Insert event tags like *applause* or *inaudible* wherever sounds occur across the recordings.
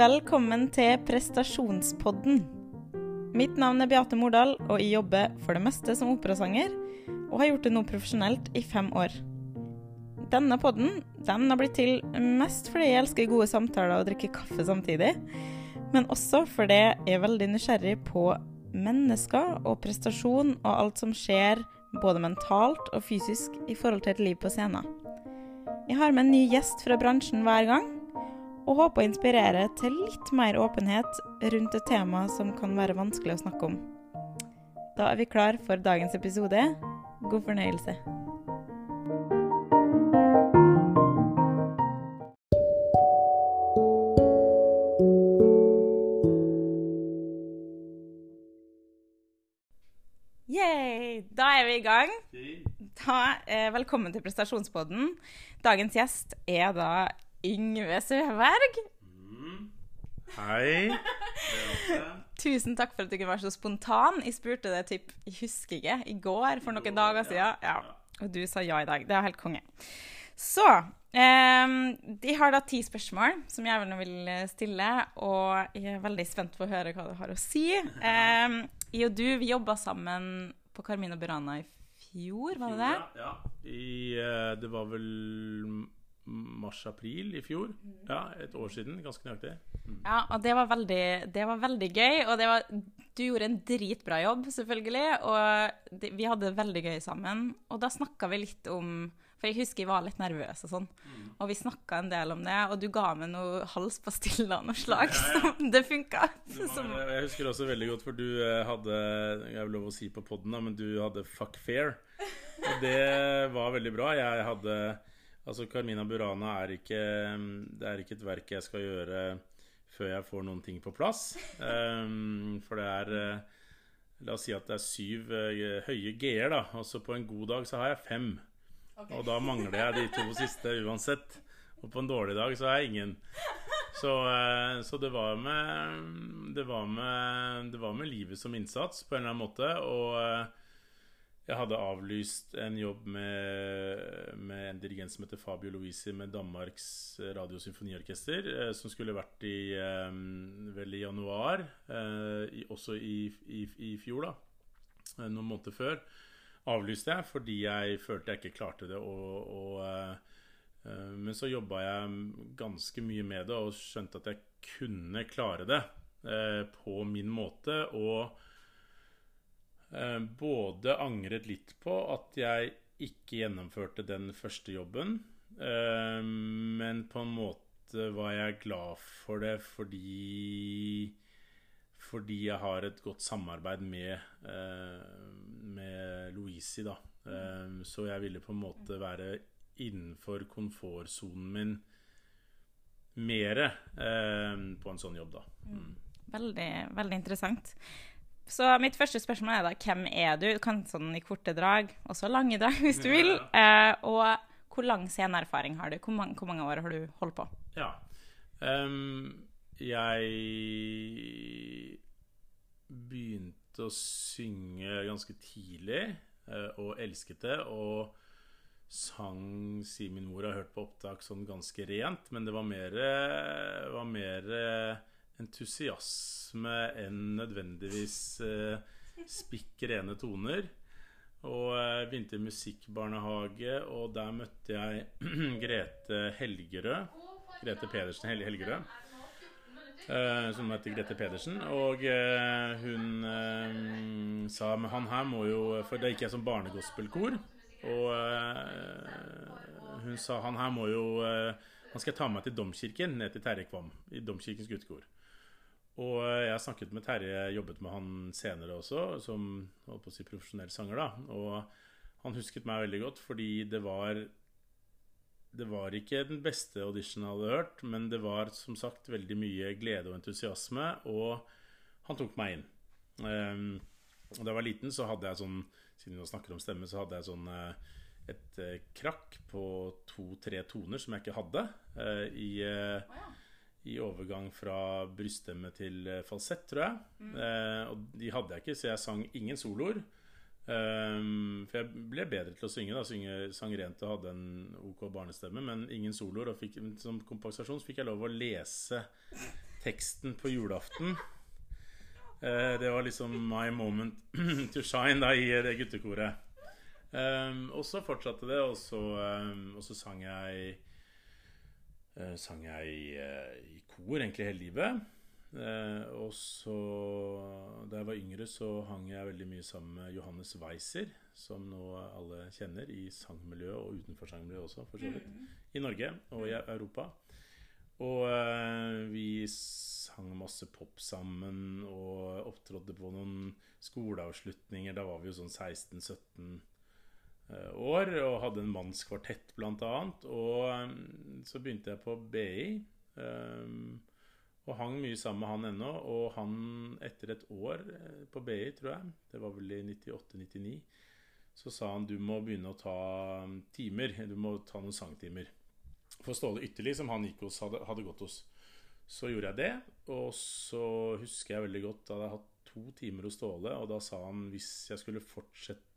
Velkommen til prestasjonspodden. Mitt navn er Beate Mordal, og jeg jobber for det meste som operasanger, og har gjort det nå profesjonelt i fem år. Denne podden den har blitt til mest fordi jeg elsker gode samtaler og drikke kaffe samtidig, men også fordi jeg er veldig nysgjerrig på mennesker og prestasjon og alt som skjer både mentalt og fysisk i forhold til et liv på scenen. Jeg har med en ny gjest fra bransjen hver gang, og håper å inspirere til litt mer åpenhet rundt et tema som kan være vanskelig å snakke om. Da er vi klar for dagens episode. God fornøyelse. Yay! Da er vi i gang. Da, eh, velkommen til prestasjonspodden. Dagens gjest er da Yngve Søberg. Hei. *laughs* Tusen takk for at du kunne være så spontan. Jeg spurte det typ, jeg husker ikke, i går, for noen dager siden. Ja. Og du sa ja i dag. Det er helt konge. Så eh, De har da ti spørsmål som jeg vil- vil stille, og jeg er veldig spent på å høre hva du har å si. *laughs* Eh, jeg og du vi jobba sammen på Carmina Burana i fjor, var det det? Ja, ja. I, uh, det var vel mars-april i fjor. Ja, et år siden. Ganske nøyaktig. Ja, og det var veldig, det var veldig gøy. Og det var, du gjorde en dritbra jobb, selvfølgelig. Og det, vi hadde det veldig gøy sammen. Og da snakka vi litt om For jeg husker jeg var litt nervøs og sånn. Og vi snakka en del om det, og du ga meg noe halspastiller av noe slag. som *laughs* det funka. Jeg husker også veldig godt, for du eh, hadde Jeg vil lov å si på poden, men du hadde Fuck Fair. Og det var veldig bra. Jeg hadde Altså, Carmina Burana er ikke Det er ikke et verk jeg skal gjøre før jeg får noen ting på plass. Um, *laughs* for det er eh, La oss si at det er syv eh, høye G-er, da. så på en god dag så har jeg fem. Og da mangler jeg de to siste uansett. Og på en dårlig dag så er jeg ingen. Så, eh, så det, var med, det, var med, det var med livet som innsats på en eller annen måte. Og jeg hadde avlyst en jobb med, med en dirigent som heter Fabio Luisi med Danmarks Radiosymfoniorkester, eh, som skulle vært i eh, vel i januar, eh, i, også i, i, i fjor, da. Eh, Noen måneder før. Avlyste jeg fordi jeg følte jeg ikke klarte det. Og, og, eh, eh, men så jobba jeg ganske mye med det og skjønte at jeg kunne klare det eh, på min måte. Og eh, både angret litt på at jeg ikke gjennomførte den første jobben, eh, men på en måte var jeg glad for det fordi fordi jeg har et godt samarbeid med, eh, med Louisi, da. Eh, så jeg ville på en måte være innenfor komfortsonen min mere eh, på en sånn jobb, da. Mm. Veldig, veldig interessant. Så mitt første spørsmål er da hvem er du? Du kan sånn i korte drag, også lange drag hvis du vil. Eh, og hvor lang sceneerfaring har du? Hvor mange, hvor mange år har du holdt på? Ja. Um, jeg begynte å synge ganske tidlig, eh, og elsket det. Og sang, sier min mor, har hørt på opptak sånn ganske rent, men det var mer, var mer entusiasme enn nødvendigvis eh, spikk rene toner. Og eh, begynte i musikkbarnehage, og der møtte jeg *clears throat* Grete Helgerød. Grete Pedersen Hel Helgerød. eh, som heter Grete Pedersen. Og eh, hun eh, sa Men han her må jo For da gikk jeg som barnegospelkor. Og eh, hun sa han her må jo eh, Han skal ta meg til domkirken, ned til Terje Kvam. I Domkirkens guttekor. Og eh, jeg snakket med Terje, jobbet med han senere også, som holdt på å si profesjonell sanger. da Og han husket meg veldig godt fordi det var Det var ikke den beste auditionen jeg hadde hørt, men det var som sagt veldig mye glede og entusiasme, og han tok meg inn. Um, da jeg var liten, så hadde jeg sånn Siden vi snakker om stemme, så hadde jeg sånn eh, et eh, krakk på to-tre toner som jeg ikke hadde. Uh, i eh, i overgang fra bryststemme til eh, falsett, tror jeg. Eh, og de hadde jeg ikke, så jeg sang ingen soloer. Um, for jeg ble bedre til å synge. da synge, Sang rent og hadde en OK barnestemme, men ingen soloer. Og fikk, som kompensasjon så fikk jeg lov å lese teksten på julaften. Eh, det var liksom my moment *clears throat* to shine da i det guttekoret. Um, og så fortsatte det, og så, um, og så sang jeg Sang jeg i, i kor egentlig hele livet. Uh, og så Da jeg var yngre, så hang jeg veldig mye sammen med Johannes Weiser, som nå alle kjenner, i sangmiljøet og utenfor sangmiljøet også, for så vidt. I Norge og i Europa. Og vi sang masse pop sammen og opptrådte på noen skoleavslutninger. Da var vi jo sånn 16-17 Eh, år og hadde en mannskvartett bl.a. Og um, så begynte jeg på BI. Um, og hang mye sammen med han ennå. Og han, etter et år eh, på BI, tror jeg, det var vel i 98-99, så sa han du må begynne å ta um, timer. Du må ta noen sangtimer. For Ståle Ytterli, som han gikk hos, hadde, hadde gått hos. Så gjorde jeg det. Og så husker jeg veldig godt da jeg hadde hatt to timer hos Ståle, og da sa han hvis jeg skulle fortsette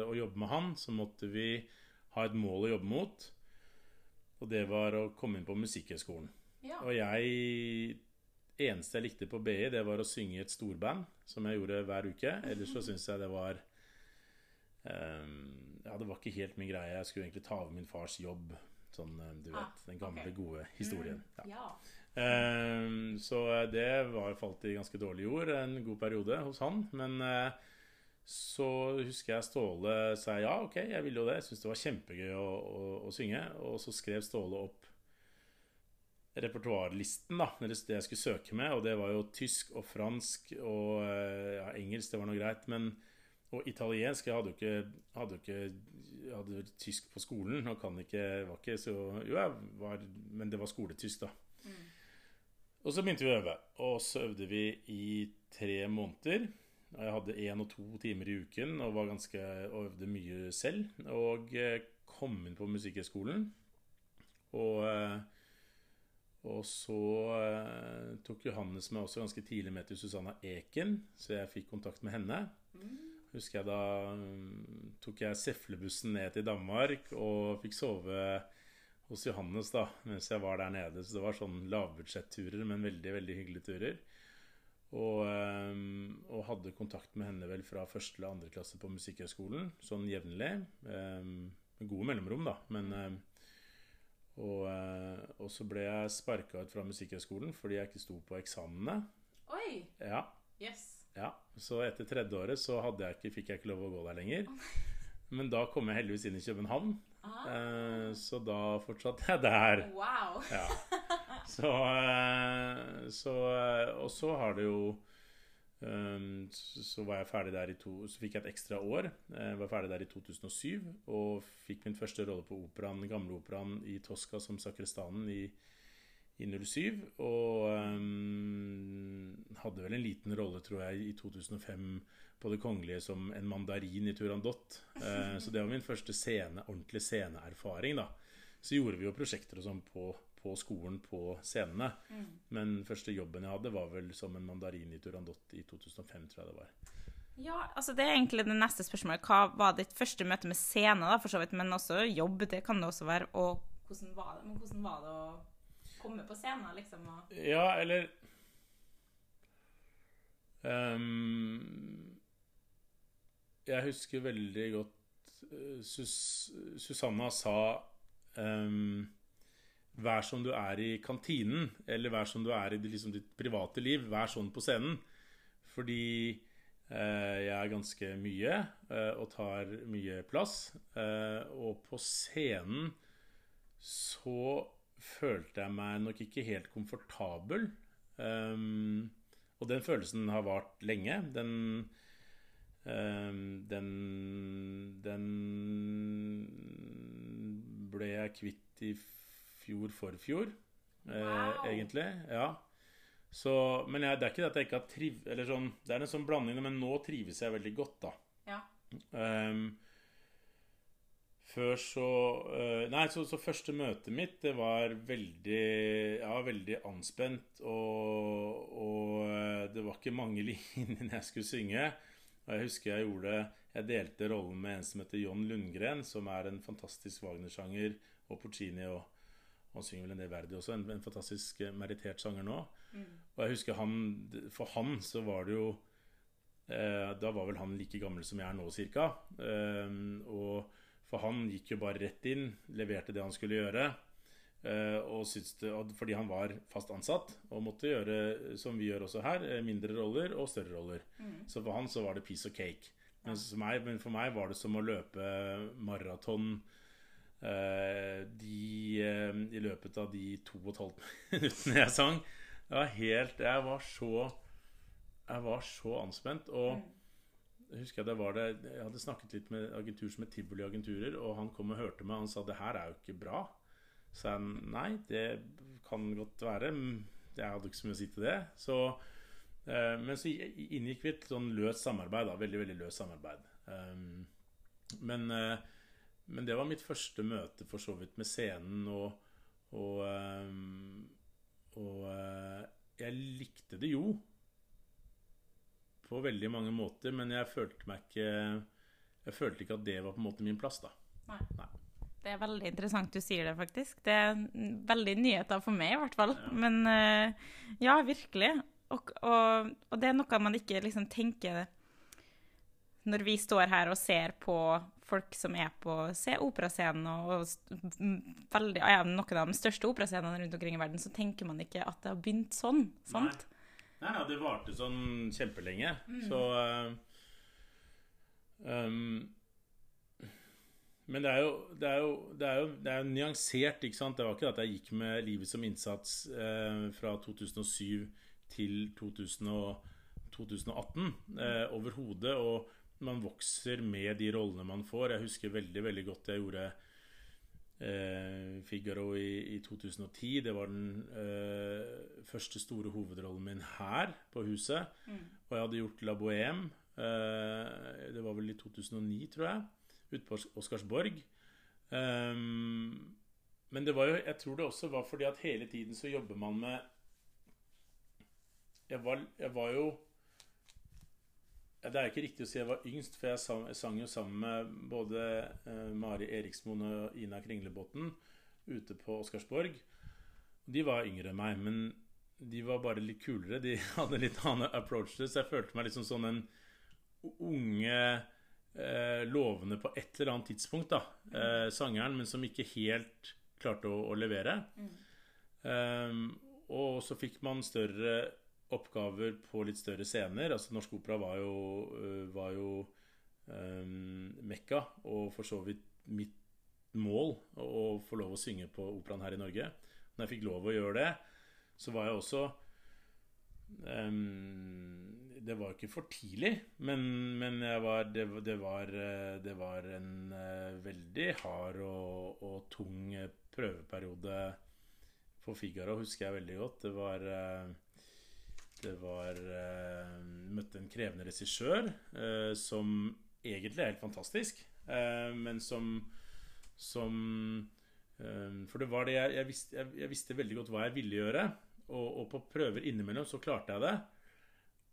å jobbe med han, så måtte vi ha et mål å jobbe mot. Og det var å komme inn på Musikkhøgskolen. Ja. Og jeg eneste jeg likte på BI, det var å synge i et storband, som jeg gjorde hver uke. Ellers så syns jeg det var um, Ja, det var ikke helt min greie. Jeg skulle egentlig ta over min fars jobb. Sånn, du vet, Ah, den gamle, okay. gode historien. Ja. Ja. Um, så det var falt i ganske dårlig jord en god periode hos han. Men eh, så husker jeg Ståle sa ja, ok, jeg ville jo det. Jeg syntes det var kjempegøy å, å, å synge. Og så skrev Ståle opp repertoarlisten, da, eller det jeg skulle søke med. Og det var jo tysk og fransk og eh, ja, engelsk, det var noe greit. Men og italiensk Jeg hadde jo ikke, hadde jo ikke hadde jo tysk på skolen og kan ikke, var ikke så Jo, jeg var Men det var skoletysk, da. Og så begynte vi å øve. Og så øvde vi i tre måneder. Jeg hadde én og to timer i uken og var ganske, og øvde mye selv. Og eh, kom inn på Musikkhøgskolen. Og, eh, og så eh, tok Johannes meg også ganske tidlig med til Susanna Eken, så jeg fikk kontakt med henne. Husker jeg da mm, tok jeg Seflebussen ned til Danmark og fikk sove hos Johannes da, mens jeg var der nede. Så det var sånn lavbudsjetturer, men veldig, veldig hyggelige turer. Og, ehm, og hadde kontakt med henne vel fra første eller andre klasse på Musikkhøgskolen, sånn jevnlig. ehm, med gode mellomrom, da. Men ehm, og, eh, og så ble jeg sparka ut fra Musikkhøgskolen fordi jeg ikke sto på eksamene. Oi! Ja, Yes. ja. Så etter tredje året så jeg ikke, fikk jeg ikke lov å gå der lenger. Men da kom jeg heldigvis inn i København, Ah. eh, så da fortsatte jeg der. Wow. Ja. Så, eh, så eh, Og så har det jo um, så var jeg ferdig der i to Så fikk jeg et ekstra år. Jeg var ferdig der i 2007 og fikk min første rolle på operaen, Gamle Operaen i Tosca som sakristanen i, i 07. Og um, hadde vel en liten rolle, tror jeg, i 2005 på Det Kongelige som en mandarin i Turandot. Eh, så det var min første scene, ordentlig sceneerfaring, da. Så gjorde vi jo prosjekter og sånn på, på skolen på scenene. Men første jobben jeg hadde, var vel som en mandarin i Turandot i 2005, tror jeg det var. Ja, altså det er egentlig det neste spørsmålet. Hva var ditt første møte med scene, da, for så vidt, men også jobb, det kan det også være. Og hvordan var det, men hvordan var det å komme på scenen, liksom? Og... Ja, eller um, Jeg husker veldig godt eh, Sus Susanna sa ehm, Vær som du er i kantinen, eller vær som du er i liksom, ditt private liv. Vær sånn på scenen. Fordi eh, jeg er ganske mye eh, og tar mye plass. Eh, og på scenen så følte jeg meg nok ikke helt komfortabel. Um, og den følelsen har vart lenge. Den um, Den Den ble jeg kvitt i fjor forfjor, eh, Wow. egentlig. Ja. Så, men jeg, det er ikke det at jeg ikke har triv... Eller sånn, det er en sånn blanding, men nå trives jeg veldig godt, da. Ja. Um, før så uh, Nei, så, så første møtet mitt, det var veldig Ja, veldig anspent. Og, og eh, det var ikke mange *laughs* linjer jeg skulle synge. Og jeg husker jeg gjorde Jeg delte rollen med en som heter John Lundgren, som er en fantastisk Wagner-sjanger, og Porcini Og han synger vel en del Verdi også. En, en fantastisk eh, merittert sanger nå. Og jeg husker han For han så var det jo eh, Da var vel han like gammel som jeg er nå, cirka. Eh, og for han gikk jo bare rett inn, leverte det han skulle gjøre. eh, og syntes det, og fordi han var fast ansatt og måtte gjøre, som vi gjør også her, eh, mindre roller og større roller. Så for han så var det piece of cake. Men, for meg, men for meg var det som å løpe maraton de, eh, i løpet av de to og et halvt *laughs* minuttene jeg sang. Det var helt Jeg var så Jeg var så anspent. Og jeg husker jeg det var det Jeg hadde snakket litt med agentur som het Tivoli Agenturer, og han kom og hørte meg, han sa det her er jo ikke bra. Så jeg nei, det kan godt være. Jeg hadde ikke så mye å si til det. Så Eh, men så inngikk vi et sånn løst samarbeid. da, Veldig veldig løst samarbeid. Um, men, eh, men det var mitt første møte for så vidt med scenen, og, og, um, og eh, jeg likte det jo på veldig mange måter, men jeg følte meg ikke Jeg følte ikke at det var på en måte min plass, da. Nei. Nei. Det er veldig interessant du sier det, faktisk. Det er veldig nyheter for meg, i hvert fall. Men eh, ja, virkelig. Og, og, og det er noe man ikke liksom tenker når vi står her og ser på folk som er på se operascenen og, og veldig, ja, noen av de største operascenene rundt omkring i verden, så tenker man ikke at det har begynt sånn. sant? Nei, nei, det varte sånn kjempelenge. Så uh, um, Men det er, jo, det, er jo, det, er jo, det er jo nyansert, ikke sant? Det var ikke at jeg gikk med livet som innsats eh, fra 2007 til 2000 og 2018 eh, overhodet. Og man vokser med de rollene man får. Jeg husker veldig, veldig godt jeg gjorde eh, Figaro i, i 2010. Det var den eh, første store hovedrollen min her på huset. Og jeg hadde gjort La Bohème. Eh, det var vel i 2009, tror jeg. Ute på Oscarsborg. Um, men det var jo, jeg tror det også var fordi at hele tiden så jobber man med Jeg var, jeg var jo Det er ikke riktig å si jeg var yngst, for jeg sang, sang jo sammen med både eh, Mari Eriksmoen og Ina Kringlebotn ute på Oscarsborg. De var yngre enn meg, men de var bare litt kulere. De *laughs* hadde litt annen approach til det, så jeg følte meg liksom sånn en unge eh, lovende på et eller annet tidspunkt, da. Eh, sangeren, men som ikke helt klarte å, å levere. Ehm, og så fikk man større oppgaver på litt større scener. Altså Norsk Opera var jo, øh, var jo um, Mekka, og for så vidt mitt mål å, få lov å synge på operaen her i Norge. Når jeg fikk lov å gjøre det, så var jeg også um, Det var ikke for tidlig, men, men var, det, det, var, eh, det var en eh, veldig hard og, og tung prøveperiode for Figaro, husker jeg veldig godt. Det var Det var eh, Møtte en krevende regissør eh, som egentlig er helt fantastisk, eh, men som Som For det var det jeg, jeg, visste, jeg, jeg visste veldig godt hva jeg ville gjøre. Og, og på prøver innimellom så klarte jeg det.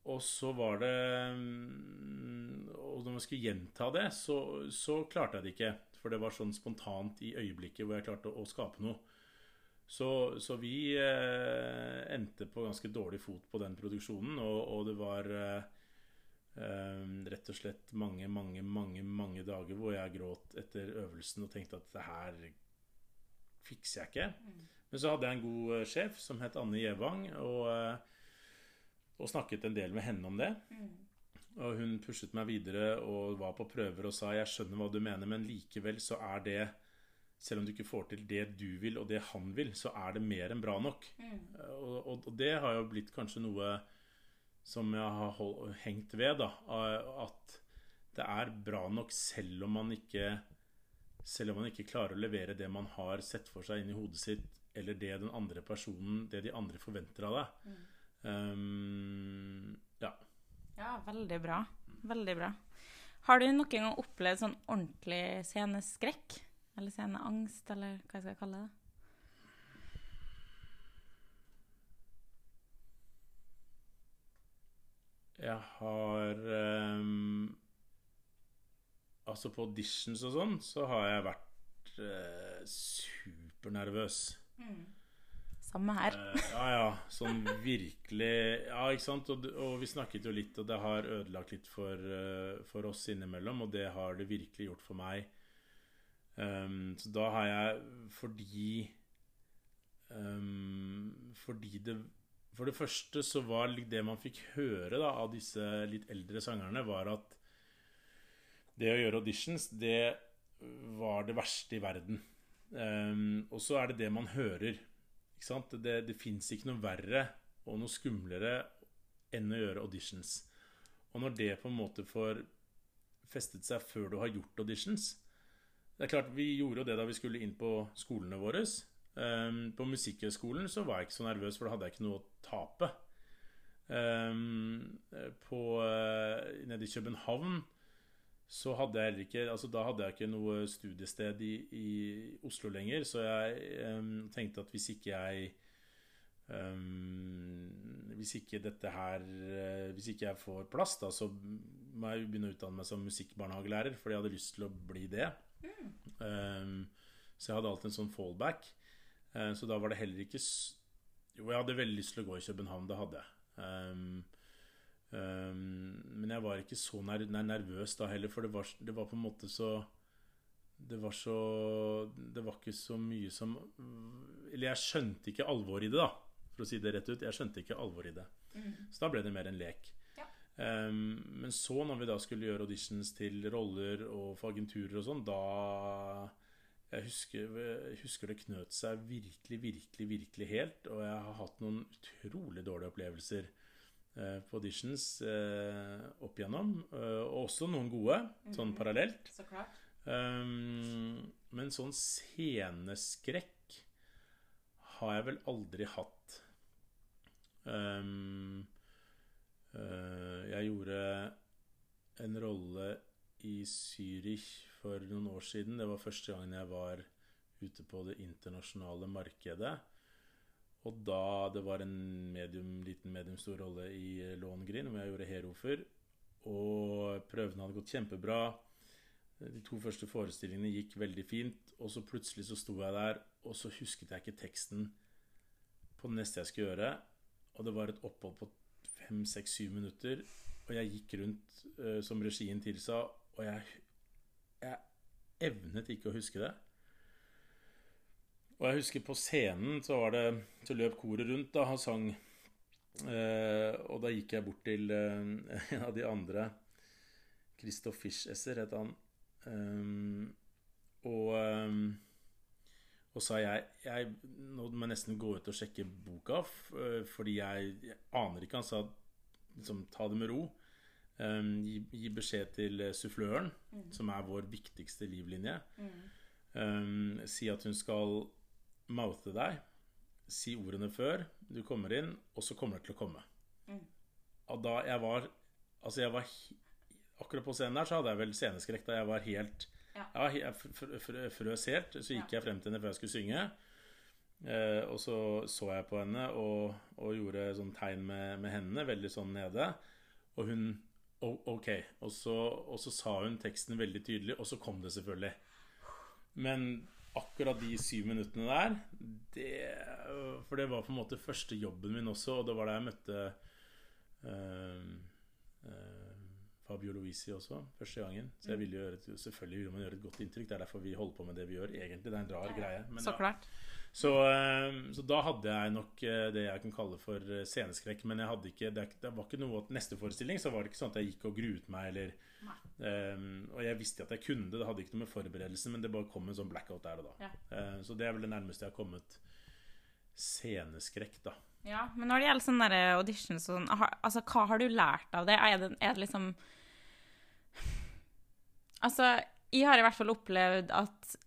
Og så var det mm, Og når man skulle gjenta det, så, så klarte jeg det ikke. For det var sånn spontant i øyeblikket hvor jeg klarte å, å skape noe. Så, så vi eh, endte på ganske dårlig fot på den produksjonen, og, og det var eh, eh, rett og slett mange, mange, mange mange dager hvor jeg gråt etter øvelsen og tenkte at det her fikser jeg ikke. Men så hadde jeg en god eh, sjef som het Anne Gjevang, og, og snakket en del med henne om det. Og hun pushet meg videre og var på prøver og sa 'jeg skjønner hva du mener', men likevel så er det selv om du ikke får til det du vil, og det han vil, så er det mer enn bra nok. Og, og, og det har jo blitt kanskje noe som jeg har hold, hengt ved, da. At det er bra nok selv om man ikke Selv om man ikke klarer å levere det man har sett for seg inni hodet sitt, eller det den andre personen Det de andre forventer av deg. Um, ja. Ja, veldig bra. Veldig bra. Har du noen gang opplevd sånn ordentlig sceneskrekk? Eller sceneangst, eller hva jeg skal kalle det? Jeg har um, Altså på auditions og sånn, så har jeg vært uh, supernervøs. Samme her. uh, ja, ja. Sånn virkelig Ja, ikke sant. Og, og vi snakket jo litt, og det har ødelagt litt for, uh, for oss innimellom, og det har det virkelig gjort for meg. Um, så da har jeg Fordi um, Fordi det For det første så var det man fikk høre da av disse litt eldre sangerne, var at det å gjøre auditions, det var det verste i verden. Um, og så er det det man hører. Ikke sant? Det, det fins ikke noe verre og noe skumlere enn å gjøre auditions. Og når det på en måte får festet seg før du har gjort auditions Det er klart, Vi gjorde jo det da vi skulle inn på skolene våre. Um, på Musikkhøgskolen var jeg ikke så nervøs, for da hadde jeg ikke noe å tape. Um, på, uh, nede i København så hadde jeg heller ikke altså Da hadde jeg ikke noe studiested i, i Oslo lenger, så jeg um, tenkte at hvis ikke jeg um, Hvis ikke dette her uh, Hvis ikke jeg får plass, da, så må jeg begynne å utdanne meg som musikkbarnehagelærer, fordi jeg hadde lyst til å bli det. Mm. Um, så jeg hadde alltid en sånn fallback. Uh, så da var det heller ikke Jo, jeg hadde veldig lyst til å gå i København. Det hadde jeg. Um, Um, men jeg var ikke så ner nervøs da heller, for det var, det var, på en måte så Det var så Det var ikke så mye som Eller jeg skjønte ikke alvoret i det, da, for å si det rett ut. Jeg skjønte ikke alvoret i det. Mm. Så da ble det mer en lek. Um, men så, når vi da skulle gjøre auditions til roller og for agenturer og sånn, da jeg husker, jeg husker, det knøt seg virkelig, virkelig, virkelig helt. Og jeg har hatt noen utrolig dårlige opplevelser Eh, på auditions eh, opp igjennom. Eh, og også noen gode, sånn mhm. parallelt. Så klart. Um, men sånn sceneskrekk har jeg vel aldri hatt. Um, jeg gjorde en rolle i Zürich for noen år siden. Det var første gangen jeg var ute på det internasjonale markedet. Og da det var en medium, liten mediumstor rolle i Lohengrin, hvor jeg gjorde Herofer, og prøvene hadde gått kjempebra. De to første forestillingene gikk veldig fint, og så plutselig så sto jeg der, og så husket jeg ikke teksten på det neste jeg skulle gjøre. Og det var et opphold på fem, seks, syv minutter, og jeg gikk rundt uh, som regien tilsa, og jeg, jeg evnet ikke å huske det. Og jeg husker på scenen så var det Så løp koret rundt da han sang. Uh, og da gikk jeg bort til uh, *laughs* en av de andre. Christoph Fischesser het han. Um, og, um, og sa jeg, jeg Nå må jeg nesten gå ut og sjekke boka, uh, fordi jeg, jeg, aner ikke. Han sa liksom, ta det med ro. Um, gi, gi, beskjed til suffløren, mm. som er vår viktigste livlinje. Mm. si at hun skal mouthe deg, si ordene før du kommer inn, og så kommer det til å komme. Mm. Da jeg var Altså, jeg var Akkurat på scenen der så hadde jeg vel sceneskrekk da jeg var helt ja. Jeg, frøs helt. Så gikk jeg frem til henne før jeg skulle synge. Eh, og så så jeg på henne og, og gjorde sånn tegn med, med, hendene, veldig sånn nede. Og hun OK. Og så, og så sa hun teksten veldig tydelig, og så kom det selvfølgelig. Men akkurat de syv minuttene der det, For det var på en måte første jobben min også, og det var da jeg møtte øh, uh, Fabio Lovisi også, første gangen. Så jeg mm. ville gjøre et, selvfølgelig ville man gjøre et godt inntrykk. Det er derfor vi holder på med det vi gjør, egentlig. Det er en rar greie. Men, så klart. Så, uh, så, da hadde jeg nok det jeg kan kalle for sceneskrekk. Men jeg hadde ikke, det, det var ikke noe Neste forestilling så var det ikke sånn at jeg gikk og gruet meg eller Um, og jeg visste at jeg kunne det, det hadde ikke noe med forberedelsen, men det bare kom en sånn blackout der og da. Ja. Uh, så det er vel det nærmeste jeg har kommet sceneskrekk, da. Ja, men når det gjelder sånne auditions sånn, altså, hva har du lært av det? Er det, er det liksom Altså, jeg har i hvert fall opplevd at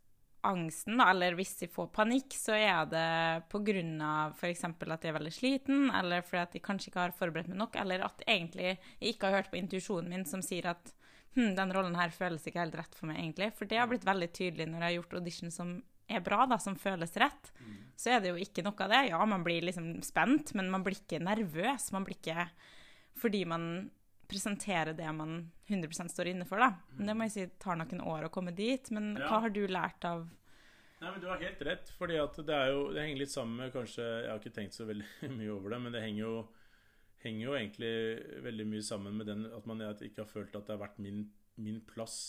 angsten, eller hvis jeg får panikk, så er det pga. f.eks. at jeg er veldig sliten, eller fordi at jeg kanskje ikke har forberedt meg nok, eller at egentlig jeg ikke har hørt på intuisjonen min som sier at hm, den rollen her føles ikke helt rett for meg, egentlig. For det har blitt veldig tydelig når jeg har gjort audition som er bra, da, som føles rett. Mm. Så er det jo ikke noe av det. Ja, man blir liksom spent, men man blir ikke nervøs. Man blir ikke Fordi man presenterer det man 100 står inne for, da. Men det må jeg si tar noen år å komme dit. Men ja. hva har du lært av Nei, men Du har helt rett. fordi at det, er jo, det henger litt sammen med kanskje, Jeg har ikke tenkt så veldig *laughs* mye over det, men det henger jo, henger jo egentlig veldig mye sammen med den at man ikke har følt at det har vært min, min plass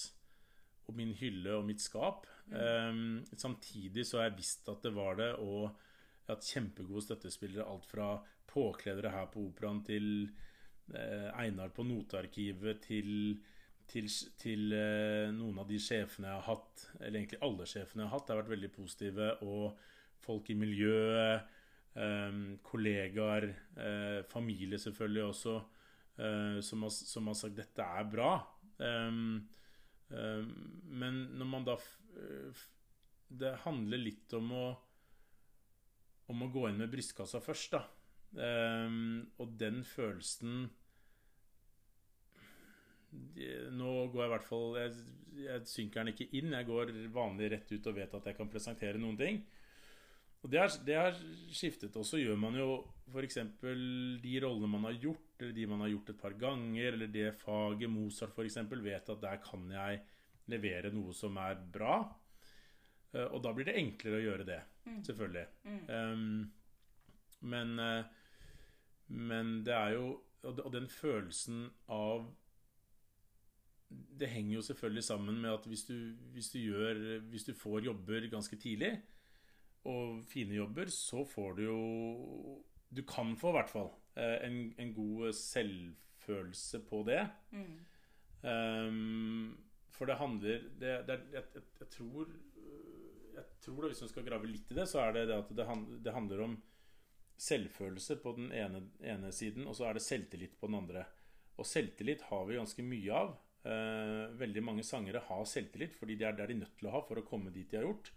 og min hylle og mitt skap. Mm. Um, samtidig så har jeg visst at det var det, og jeg har hatt kjempegode støttespillere. Alt fra påkledere her på Operaen til Einar på Notearkivet til til, til eh, noen av de sjefene jeg har hatt, eller egentlig alle sjefene jeg har hatt, har vært veldig positive. Og folk i miljøet, eh, kollegaer, eh, familie selvfølgelig også, eh, som har, som, har, sagt 'dette er bra'. Men når man da Det handler litt om å om å gå inn med brystkassa først, da. Um, og den følelsen nå går jeg i hvert fall jeg, jeg, synker den ikke inn. Jeg går vanlig rett ut og vet at jeg kan presentere noen ting. Og det har, det har skiftet. Og så gjør man jo f.eks. de rollene man har gjort, eller de man har gjort et par ganger, eller det faget Mozart f.eks. vet at der kan jeg levere noe som er bra. Eh, og da blir det enklere å gjøre det, mm. selvfølgelig. Mm. Um, men, eh, men det er jo Og den følelsen av det henger jo selvfølgelig sammen med at hvis du, hvis du, gjør, hvis du får jobber ganske tidlig, og fine jobber, så får du jo Du kan få, i hvert fall, eh, en, en god selvfølelse på det. Mm. Um, for det handler det, det, jeg, jeg, jeg, tror Jeg tror da, Hvis man skal grave litt i det, så er det det at det, det handler om selvfølelse på den ene, ene siden, og så er det selvtillit på den andre. Og selvtillit har vi ganske mye av. Eh, veldig mange sangere har selvtillit fordi det er det de er nødt til å ha for å komme dit de har gjort.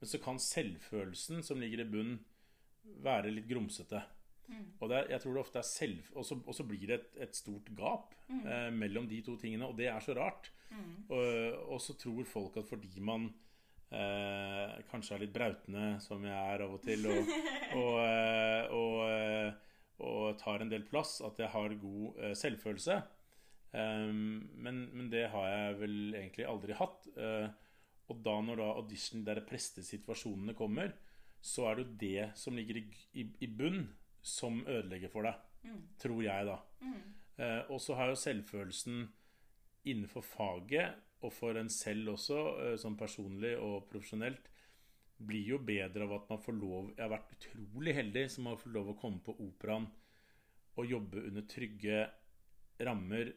Men så kan selvfølelsen som ligger i bunnen, være litt grumsete. Mm. Og er, jeg tror det ofte er selv Og så blir det et, et stort gap mm. eh, mellom de to tingene, og det er så rart. Mm. Og, og, så tror folk at fordi man uh, kanskje er litt brautende, som jeg er av og til, og, *laughs* og, og tar en del plass, at jeg har god selvfølelse. Um, men, men, det har jeg vel egentlig aldri hatt. Uh, og da når da audition der prestesituasjonene kommer, så er det jo det som ligger i, i, i bunn, som ødelegger for deg. Mm. Tror jeg, da. Mm. Uh, og så har jo selvfølelsen innenfor faget, og for en selv også, uh, sånn personlig og profesjonelt, blir jo bedre av at man får lov Jeg har vært utrolig heldig som har fått lov å komme på operaen og jobbe under trygge rammer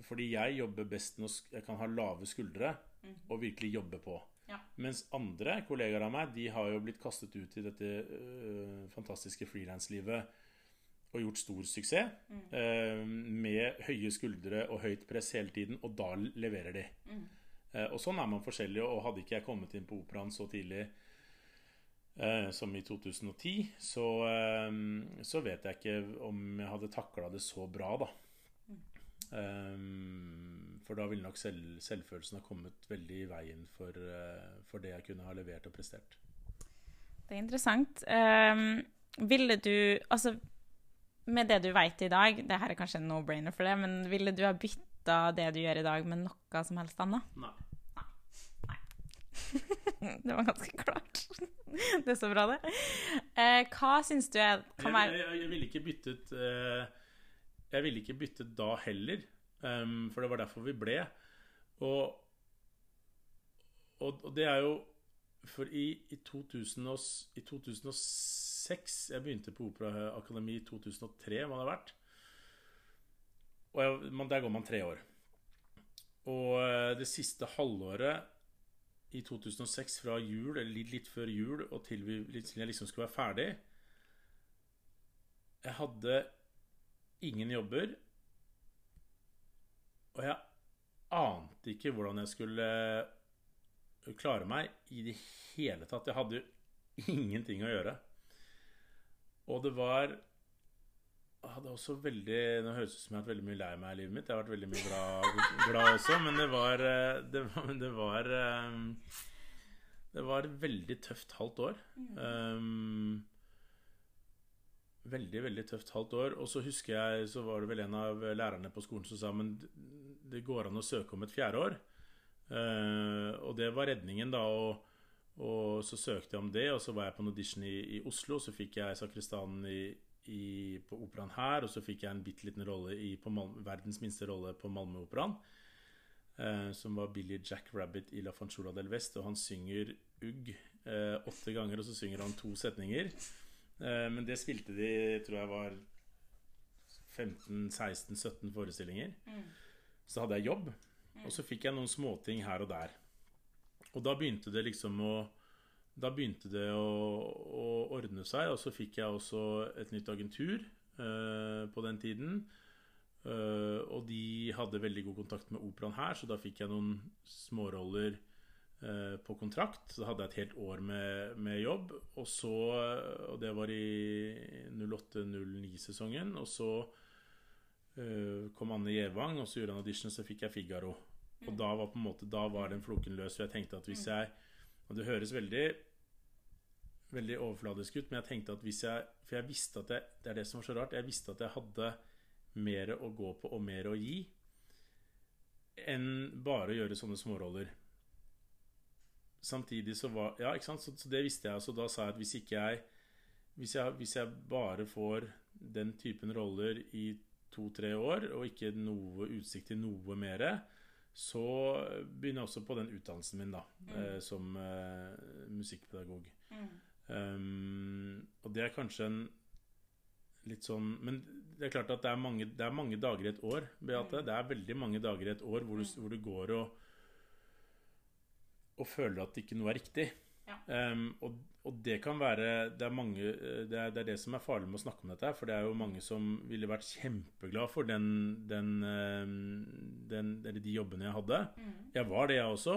fordi jeg jobber best når jeg kan ha lave skuldre mm. og virkelig jobbe på. Ja. Mens andre kollegaer av meg De har jo blitt kastet ut i dette øh, fantastiske frilanslivet og gjort stor suksess. Mm. eh, med høye skuldre og høyt press hele tiden, og da leverer de. Mm. Eh, og sånn er man forskjellig. Og hadde ikke jeg kommet inn på operaen så tidlig eh, som i 2010, så, uh, så vet jeg ikke om jeg hadde takla det så bra, da. Um, for da ville nok selv, selvfølelsen ha kommet veldig i veien for, uh, for, det jeg kunne ha levert og prestert. Det er interessant. Um, ville du Altså, med det du veit i dag, det her er kanskje en no-brainer for det, men ville du ha bytta det du gjør i dag, med noe som helst annet? Nei. Nei. *laughs* det var ganske klart. *laughs* det er så bra, det. Eh, hva syns du er, kan være Jeg, jeg, jeg ville ikke byttet eh, jeg ville ikke byttet da heller, um, for det var derfor vi ble. Og, og, og det er jo For i, i, 2000 og, i 2006 Jeg begynte på Operaakademi i 2003, må det ha vært. Og jeg, man, der går man tre år. Og eh, det siste halvåret i 2006, fra jul, eller litt, litt før jul, og til, vi, til jeg liksom skulle være ferdig Jeg hadde ingen jobber. Og jeg ante ikke hvordan jeg skulle eh, klare meg i det hele tatt. Jeg hadde jo ingenting å gjøre. Og det var jeg hadde også veldig Nå høres det ut som jeg har vært veldig mye lei meg i livet mitt. Jeg har vært veldig mye glad, glad også, men det var eh, Det var, det var, eh, det var et veldig tøft halvt år. Um, veldig veldig tøft halvt år. Og så husker jeg, så var det vel en av lærerne på skolen som sa men det går an å søke om et fjerde år. Uh, og det var redningen, da. Og, Og så søkte jeg om det, og så var jeg på en audition i, i Oslo. Så fikk jeg sakristanen i, i, på operaen her, og så fikk jeg en bitte liten rolle i, på Malmö, verdens minste rolle på Malmö-operaen. Eh, som var Billy Jack Rabbit i La Fanchola del Vest, Og han synger ugg eh, åtte ganger, og så synger han to setninger. Eh, men det spilte de, tror jeg var 15-16-17 forestillinger. Så hadde jeg jobb, og så fikk jeg noen småting her og der. Og da begynte det liksom å Da begynte det å, å ordne seg, og så fikk jeg også et nytt agentur eh, på den tiden. Eh, og de hadde veldig god kontakt med operaen her, så da fikk jeg noen småroller eh, på kontrakt. Så hadde jeg et helt år med, med jobb. Og så Og det var i 08-09-sesongen. Og så eh, kom Anne Gjevang, og så gjorde han audition, så fikk jeg Figaro. Og da var på en måte Da var den floken løs. For jeg tenkte at hvis jeg Og det høres veldig Veldig overfladisk ut, men jeg tenkte at hvis jeg For jeg visste at jeg Det er det som var så rart. Jeg visste at jeg hadde mer å gå på og mer å gi enn bare å gjøre sånne småroller. Samtidig så var Ja, ikke sant? Så, så det visste jeg. Så da sa jeg at hvis ikke jeg hvis jeg, hvis jeg bare får den typen roller i to-tre år, og ikke noe utsikt til noe mer, så begynner jeg også på den utdannelsen min, da, eh, som eh, musikkpedagog. Um, og det er kanskje en litt sånn Men det er klart at det er mange, det er mange dager i et år, Beate. Det er veldig mange dager i et år hvor du, hvor du går og og føler at ikke noe er riktig. Ja. Um, og, og det kan være det er, mange, eh, det, er, det er det som er farlig med å snakke om dette. For det er jo mange som ville vært kjempeglad for den, den, um, den eller de jobbene jeg hadde. Jeg var det, jeg også.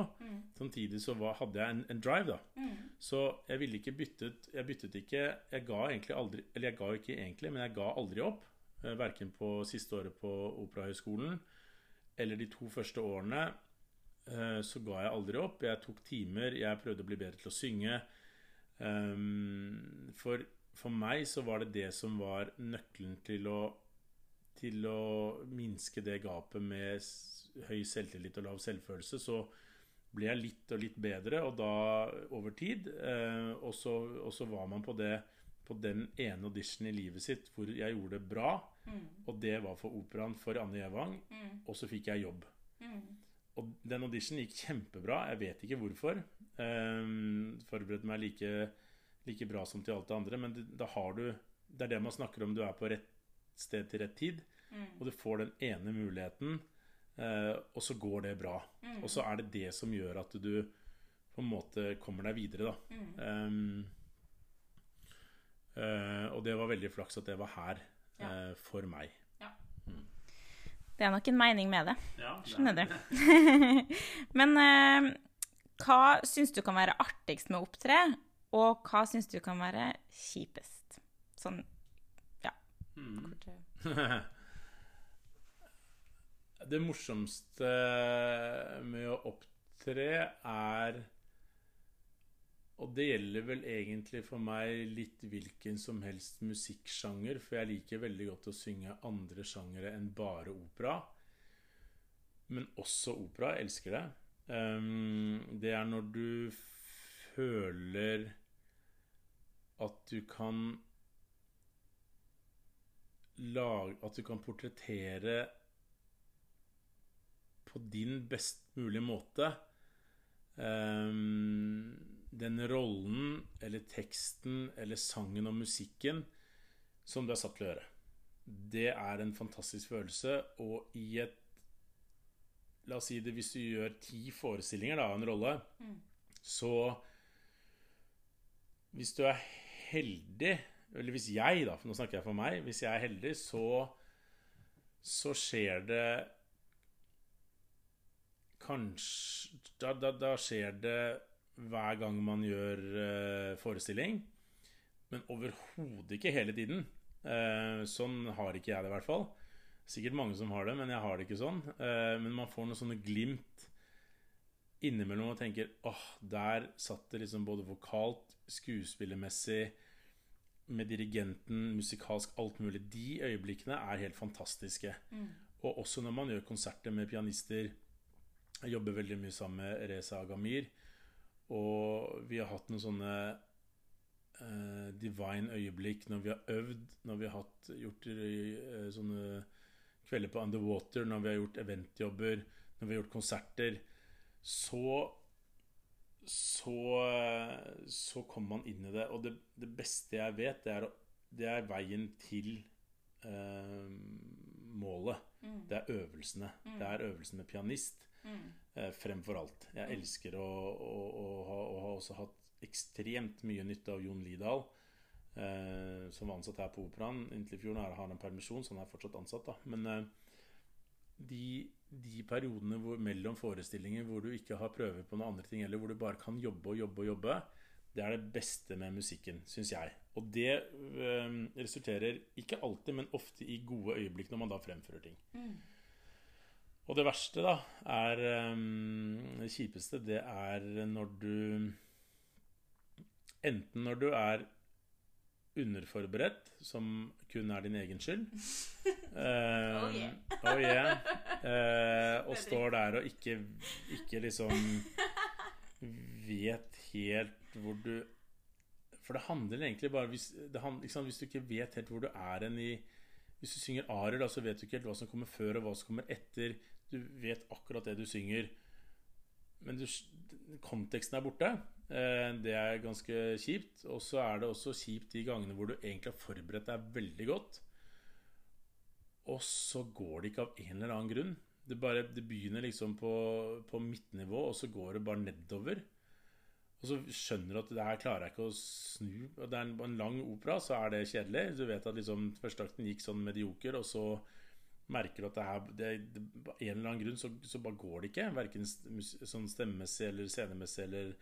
Samtidig så var, hadde jeg en, en drive, da. Så jeg ville ikke byttet Jeg byttet ikke Jeg ga egentlig aldri Eller jeg ga ikke egentlig, men jeg ga aldri opp. eh, Verken på siste året på Operahøgskolen eller de to første årene så ga jeg aldri opp. Jeg tok timer, jeg prøvde å bli bedre til å synge. Um, for, for meg så var det det som var nøkkelen til å til å minske det gapet med høy selvtillit og lav selvfølelse, så ble jeg litt og litt bedre, og da over tid. Eh, og, så, og så var man på det på den ene auditionen i livet sitt hvor jeg gjorde det bra, og det var for operaen for Anne Gjevang, og så fikk jeg jobb. Og den auditionen gikk kjempebra. Jeg vet ikke hvorfor. Um, forberedte meg like, like bra som til alt det andre, men da har du Det er det man snakker om. Du er på rett sted til rett tid, og du får den ene muligheten, uh, og så går det bra. Og så er det det som gjør at du på en måte kommer deg videre, da. Um, uh, og det var veldig flaks at det var her Ja. eh, for meg. Det er nok en mening med det. Ja, Skjønner du. *laughs* Men eh, hva syns du kan være artigst med å opptre, og hva syns du kan være kjipest? Sånn, ja. eh. *laughs* Det morsomste med å opptre er Og det gjelder vel egentlig for meg litt hvilken som helst musikksjanger, for jeg liker veldig godt å synge andre sjangere enn bare opera. Men også opera. Jeg elsker det. Um, det er når du føler at du kan lage At du kan portrettere på din best mulige måte ehm, den rollen eller teksten eller sangen og musikken som du er satt til å gjøre. Det er en fantastisk følelse, og i et La oss si det hvis du gjør ti forestillinger av en rolle, så Hvis du er heldig Eller hvis jeg, da, for nå snakker jeg for meg Hvis jeg er heldig, så så skjer det Kanskje Da, da, da skjer det hver gang man gjør uh, forestilling. Men overhodet ikke hele tiden. Uh, sånn har ikke jeg det, i hvert fall. Sikkert mange som har det, men jeg har det ikke sånn. Uh, men man får noen sånne glimt innimellom og tenker åh, der satt det liksom både vokalt, skuespillermessig, med dirigenten, musikalsk, alt mulig. De øyeblikkene er helt fantastiske. Og også når man gjør konserter med pianister. Jeg jobber veldig mye sammen med Reza Agamir. Og vi har hatt noen sånne uh, divine øyeblikk når vi har øvd, når vi har hatt, gjort uh, sånne kvelder på Underwater, når vi har gjort eventjobber, når vi har gjort konserter. Så så, så kommer man inn i det. Og det, det beste jeg vet, det er, det er veien til eh, målet. Mm. Det er øvelsene. Det er øvelsen med pianist Mm. eh, fremfor alt. Jeg elsker å, å, å, ha, og har også hatt ekstremt mye nytte av Jon Lidahl, eh, som var ansatt her på Operaen. Inntil i fjor har han en permisjon, så han er fortsatt ansatt. da Men eh, de, de periodene hvor, mellom forestillinger hvor du ikke har prøver på noen andre ting, eller hvor du bare kan jobbe og jobbe og jobbe, det er det beste med musikken, syns jeg. Og det eh, resulterer ikke alltid, men ofte i gode øyeblikk når man da fremfører ting. Mm. Og det verste, da, er um, Det kjipeste, det er når du Enten når du er underforberedt, som kun er din egen skyld *laughs* eh, Oh yeah. *laughs* oh yeah. Uh, og står der og ikke, ikke liksom vet helt hvor du For det handler egentlig bare hvis, det handler, liksom, hvis du ikke vet helt hvor du er hen i Hvis du synger arier, da, så vet du ikke helt hva som kommer før, og hva som kommer etter. Du vet akkurat det du synger. Men du, konteksten er borte. Eh, det er ganske kjipt. Og så er det også kjipt de gangene hvor du egentlig har forberedt deg veldig godt. Og så går det ikke av en eller annen grunn. Det, bare, det begynner liksom på, på midtnivå, og så går det bare nedover. Og så skjønner du at det her klarer jeg ikke å snu. Det er en, en lang opera, så er det kjedelig. Du vet at liksom førsteakten gikk sånn medioker, og så merker at det er det, det, en eller annen grunn så, så bare går det ikke. Verken sånn stemmemessig eller scenemessig eller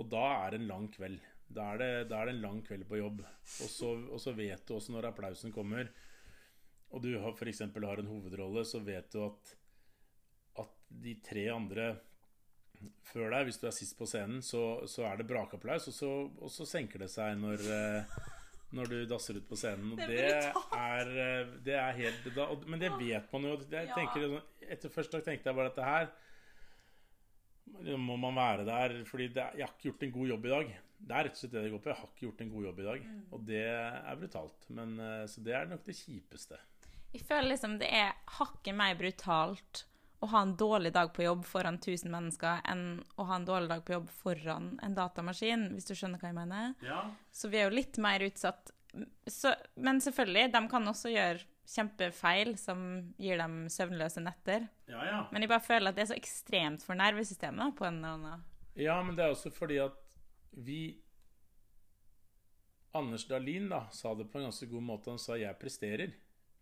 Og da er det en lang kveld. Da er det, da er det en lang kveld på jobb. Og så, og så vet du også når applausen kommer, og du har, eksempel har en hovedrolle, så vet du at, at de tre andre før deg, hvis du er sist på scenen, så, så er det brakapplaus, og og så senker det seg når, eh, når du dasser ut på scenen. Og Det det, er er, eh, det er helt da, og- Men det vet man jo. Jeg Ja. tenker, etter første dag tenkte jeg bare at det her må man være der fordi er- jeg har ikke gjort en god jobb i dag. Det er rett og slett det det går på. Jeg har ikke gjort en god jobb i dag. Mm. Og det er brutalt. Men, eh, så det er nok det kjipeste. Jeg føler liksom det er hakket mer brutalt å ha en dårlig dag på jobb foran 1000 mennesker enn å ha en dårlig dag på jobb foran en datamaskin, hvis du skjønner hva jeg mener. Ja, Så vi er jo litt mer utsatt. Så, men selvfølgelig, de kan også gjøre kjempefeil som gir dem søvnløse netter. ja. ja. Men jeg bare føler at det er så ekstremt for nervesystemet på en eller annen Ja, men det er også fordi at vi Anders Dahlin da, sa det på en ganske god måte. Han sa 'jeg presterer'.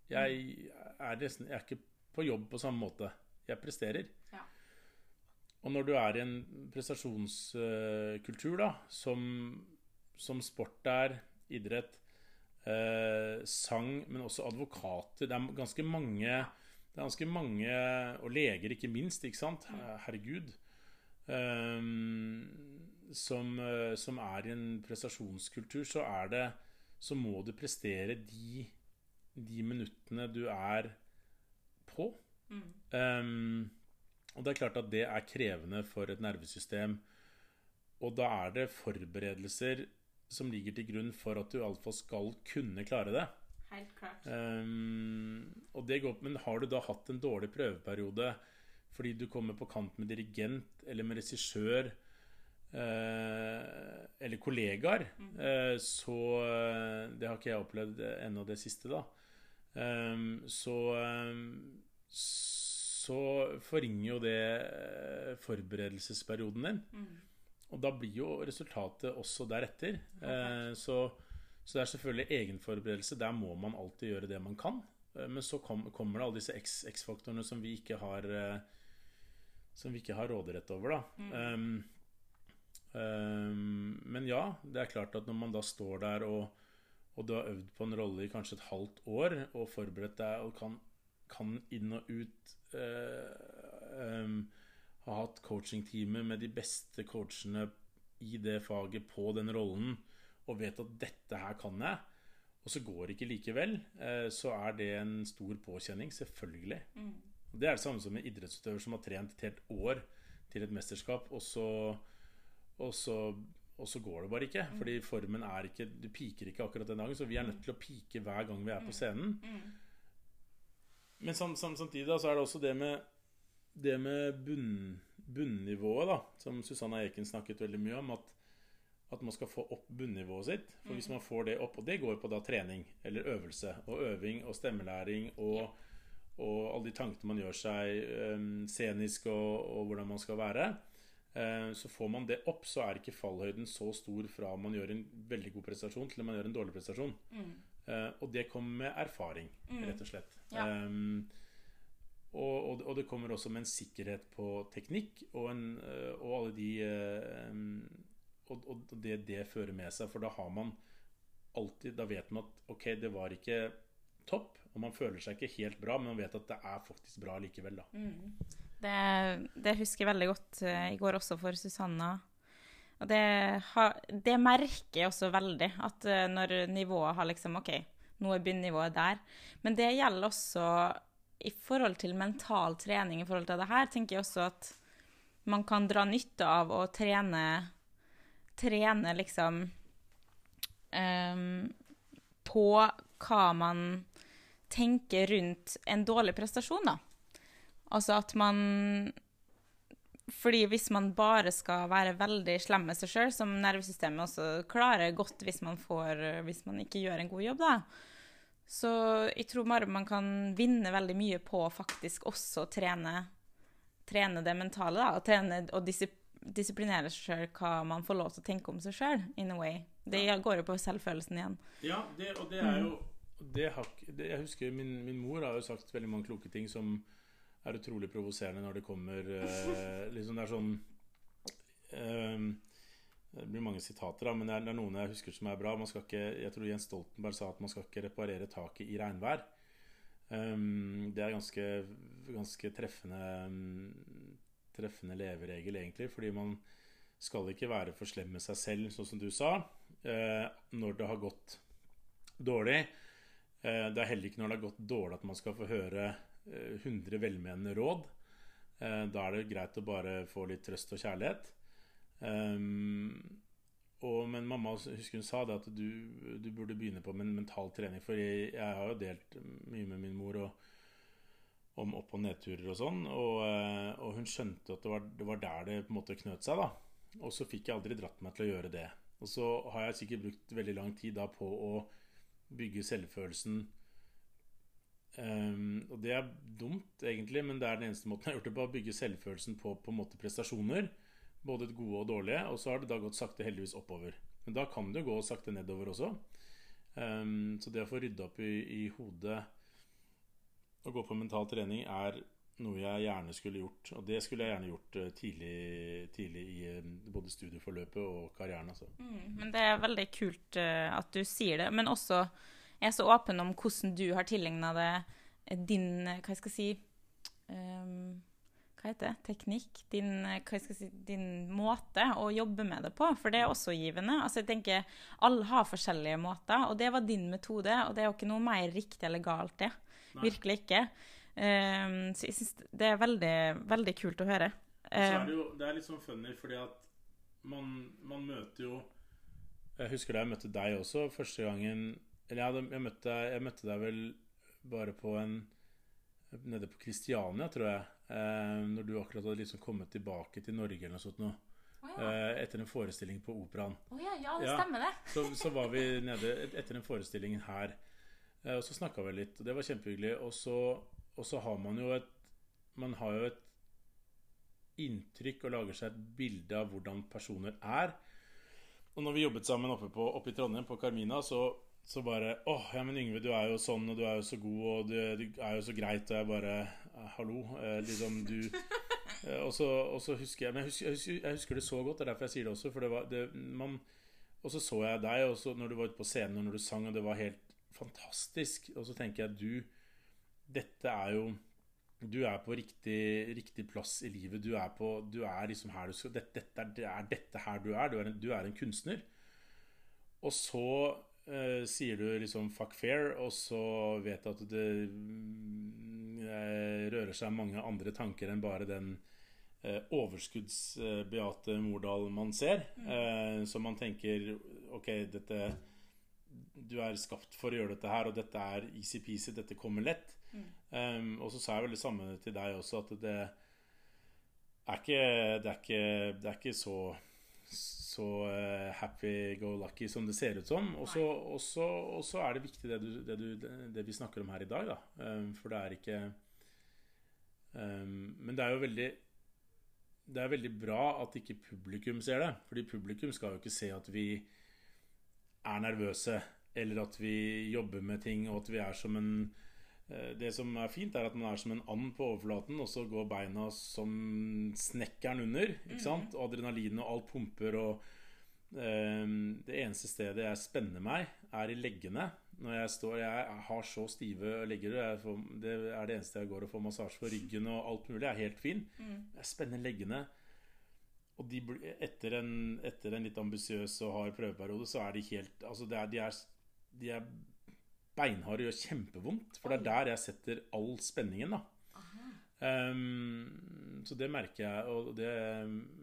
Jeg er, nesten, jeg er ikke på jobb på samme måte. Jeg presterer. Ja. Og når du er i en prestasjonskultur, da, som, som sport er, idrett, eh, sang, men også advokater Det er ganske mange det er ganske mange, og leger ikke minst, ikke sant? Herregud. Eh, som, som er i en prestasjonskultur, så er det Så må du prestere de, de minuttene du er på. Ehm, og det er klart at det er krevende for et nervesystem. Og da er det forberedelser som ligger til grunn for at du iallfall skal kunne klare det. Helt klart. Um, og det går, men har du da hatt en dårlig prøveperiode fordi du kommer på kant med dirigent eller med regissør eh, eller kollegaer, eh, så eh, Det har ikke jeg opplevd ennå, det siste, da. Um, så ehm, så forringer jo det eh, forberedelsesperioden din. Og da blir jo resultatet også deretter. Okay. så, så det er selvfølgelig egenforberedelse. Der må man alltid gjøre det man kan. Eh, Men så kom, kommer det alle disse X-faktorene som vi ikke har eh, Som vi ikke har råderett over, da. Um, um, men ja, det er klart at når man da står der og, og du har øvd på en rolle i kanskje et halvt år og forberedt deg og kan, kan inn og ut eh, um, ha hatt coachingteamet med de beste coachene i det faget på den rollen og vet at 'dette her kan jeg', og så går det ikke likevel, eh, så er det en stor påkjenning. Selvfølgelig. Mm. Det er det samme som en idrettsutøver som har trent et helt år til et mesterskap, og så, og så, og så går det bare ikke. Fordi formen er ikke Du piker ikke akkurat den dagen, så vi er nødt til å pike hver gang vi er på scenen. Men sam, sam, samtidig da, så er det også det med det med bunn, bunnivået, da, som Susanna Eken snakket veldig mye om, at, at man skal få opp bunnivået sitt. For hvis man får det opp, og det går på da trening eller øvelse, og øving og stemmelæring og, og alle de tankene man gjør seg um, scenisk og, og, hvordan man skal være, uh, så får man det opp, så er ikke fallhøyden så stor fra man gjør en veldig god prestasjon til man gjør en dårlig prestasjon. Mm. Uh, og det kommer med erfaring, rett og slett. Ja. Um, og, og, det kommer også med en sikkerhet på teknikk og, en, uh, og alle de og, og det det fører med seg. For da har man alltid Da vet man at ok, det var ikke topp, og man føler seg ikke helt bra, men man vet at det er faktisk bra likevel, da. Det, det husker jeg veldig godt eh, i går også for Susanna. Og det, har, det merker jeg også veldig, at eh, når nivået har liksom OK, nå er bunnivået der. Men det gjelder også i forhold til mental trening i forhold til det her, tenker jeg også at man kan dra nytte av å trene Trene liksom um, på hva man tenker rundt en dårlig prestasjon, da. Altså at man Fordi hvis man bare skal være veldig slem med seg sjøl, som nervesystemet også klarer godt hvis man, får, hvis man ikke gjør en god jobb, da. Så jeg tror bare man kan vinne veldig mye på å faktisk også trene, trene det mentale, da. Og trene og disip disiplinere seg sjøl hva man får lov til å tenke om seg sjøl, in a way. Det går jo på selvfølelsen igjen. Ja, det, og det er jo det har, det, Jeg husker min, min mor har jo sagt veldig mange kloke ting som er utrolig provoserende når det kommer eh, *laughs* liksom Det er sånn eh, Det blir mange sitater, da, men det er, noen jeg husker som er bra. Man skal ikke, jeg tror Jens Stoltenberg sa at man skal ikke reparere taket i regnvær. Um, det er ganske, ganske treffende um, treffende leveregel, egentlig. Fordi man skal ikke være for slem med seg selv, sånn som du sa, uh, når det har gått dårlig. Uh, det er heller ikke når det har gått dårlig at man skal få høre 100 velmenende råd. Eh, da er det greit å bare få litt trøst og kjærlighet. Um, og, men mamma husker hun sa det at du, du burde begynne på med mental trening. For jeg, jeg har jo delt mye med min mor og, om opp- og nedturer og sånn. Og, eh, og hun skjønte at det var, det var der det på en måte knøt seg. da Og så fikk jeg aldri dratt meg til å gjøre det. Og så har jeg sikkert brukt veldig lang tid da på å bygge selvfølelsen. Um, og det er dumt, egentlig, men det er den eneste måten jeg har gjort det på. Å bygge selvfølelsen på på en måte prestasjoner. Både gode og dårlige. Og så har det da gått sakte heldigvis oppover. Men da kan det jo gå sakte nedover også. Um, så det å få rydda opp i, i hodet å gå på mental trening er noe jeg gjerne skulle gjort. Og det skulle jeg gjerne gjort eh, tidlig, tidlig i eh, både studieforløpet og karrieren. Altså. Men det er veldig kult eh, at du sier det. Men også er så åpen om hvordan du har tilegna deg din eh, Hva skal jeg si um, Hva heter det? Teknikk? Din, eh, si, din måte å jobbe med det på. For det er også givende. Altså jeg tenker, Alle har forskjellige måter, og det var din metode. Og det er jo ikke noe mer riktig eller galt, det. Nei. Virkelig ikke. Um, så jeg syns det er veldig, veldig kult å høre. Så er Ehm, det jo det er litt sånn funny, fordi at man, man møter jo Jeg husker da jeg møtte deg også første gangen Eller jeg, jeg, møtte, jeg møtte deg vel bare på en Nede på Kristiania, tror jeg. Eh, når du akkurat hadde liksom kommet tilbake til Norge eller noe sånt noe. Eh, etter en forestilling på Operaen. Oh, ja, ja, det Ja. stemmer det. Så, så var vi nede etter den forestillingen her. Eh, og så snakka vi litt, og det var kjempehyggelig. Og så, og så har man jo et Man har jo et inntrykk og lager seg et bilde av hvordan personer er. Og når vi jobbet sammen oppe, på, oppe i Trondheim, på Carmina, så, så bare åh, ja, men Yngve, du er jo sånn, og du er jo så god, og du, du er jo så greit, og jeg bare eh, Hallo. Eh, liksom, du eh, og, så, og så husker jeg Men jeg husker, jeg, husker, jeg husker det så godt, det er derfor jeg sier det også. For det var det, man, Og så så jeg deg, og så når du var ute på scenen, og når du sang, og det var helt fantastisk. Og så tenker jeg du Dette er jo Du er på riktig, riktig plass i livet. Du er, på, du er liksom her du skal dette, dette er, Det er dette her du er. Du er en, du er en kunstner. Og så eh, sier du liksom 'fuck fair', og så vet du at det mm, eh, rører seg mange andre tanker enn bare den uh, overskudds-Beate Mordal man ser. Eh, så man tenker OK, dette Du er skapt for å gjøre dette her, og dette er easy-peasy, dette kommer lett. Um, og så sa jeg vel det samme til deg også, at det er ikke Det er ikke, det er ikke så så uh, happy-go-lucky som det ser ut som. Og så er det viktig det, du, det, du, det, vi snakker om her i dag, da. Um, for det er ikke um, Men det er jo veldig Det er veldig bra at ikke publikum ser det. Fordi publikum skal jo ikke se at vi er nervøse, eller at vi jobber med ting, og at vi er som en Eh, det som er fint, er at man er som en and på overflaten, og så går beina som snekkeren under. ikke sant? Og adrenalin og alt pumper. og um, Det eneste stedet jeg spenner meg, er i leggene. Når jeg står Jeg har så stive legger. Får, det er det eneste jeg går og får massasje for ryggen og alt mulig. Jeg er helt fin. Mm. Jeg spenner leggene. Og de, etter, en, etter en litt ambisiøs og hard prøveperiode, så er de helt Altså, er, de, er, de er beinharde gjør kjempevondt. For det er der jeg setter all spenningen, da. Um, så det merker jeg, og det,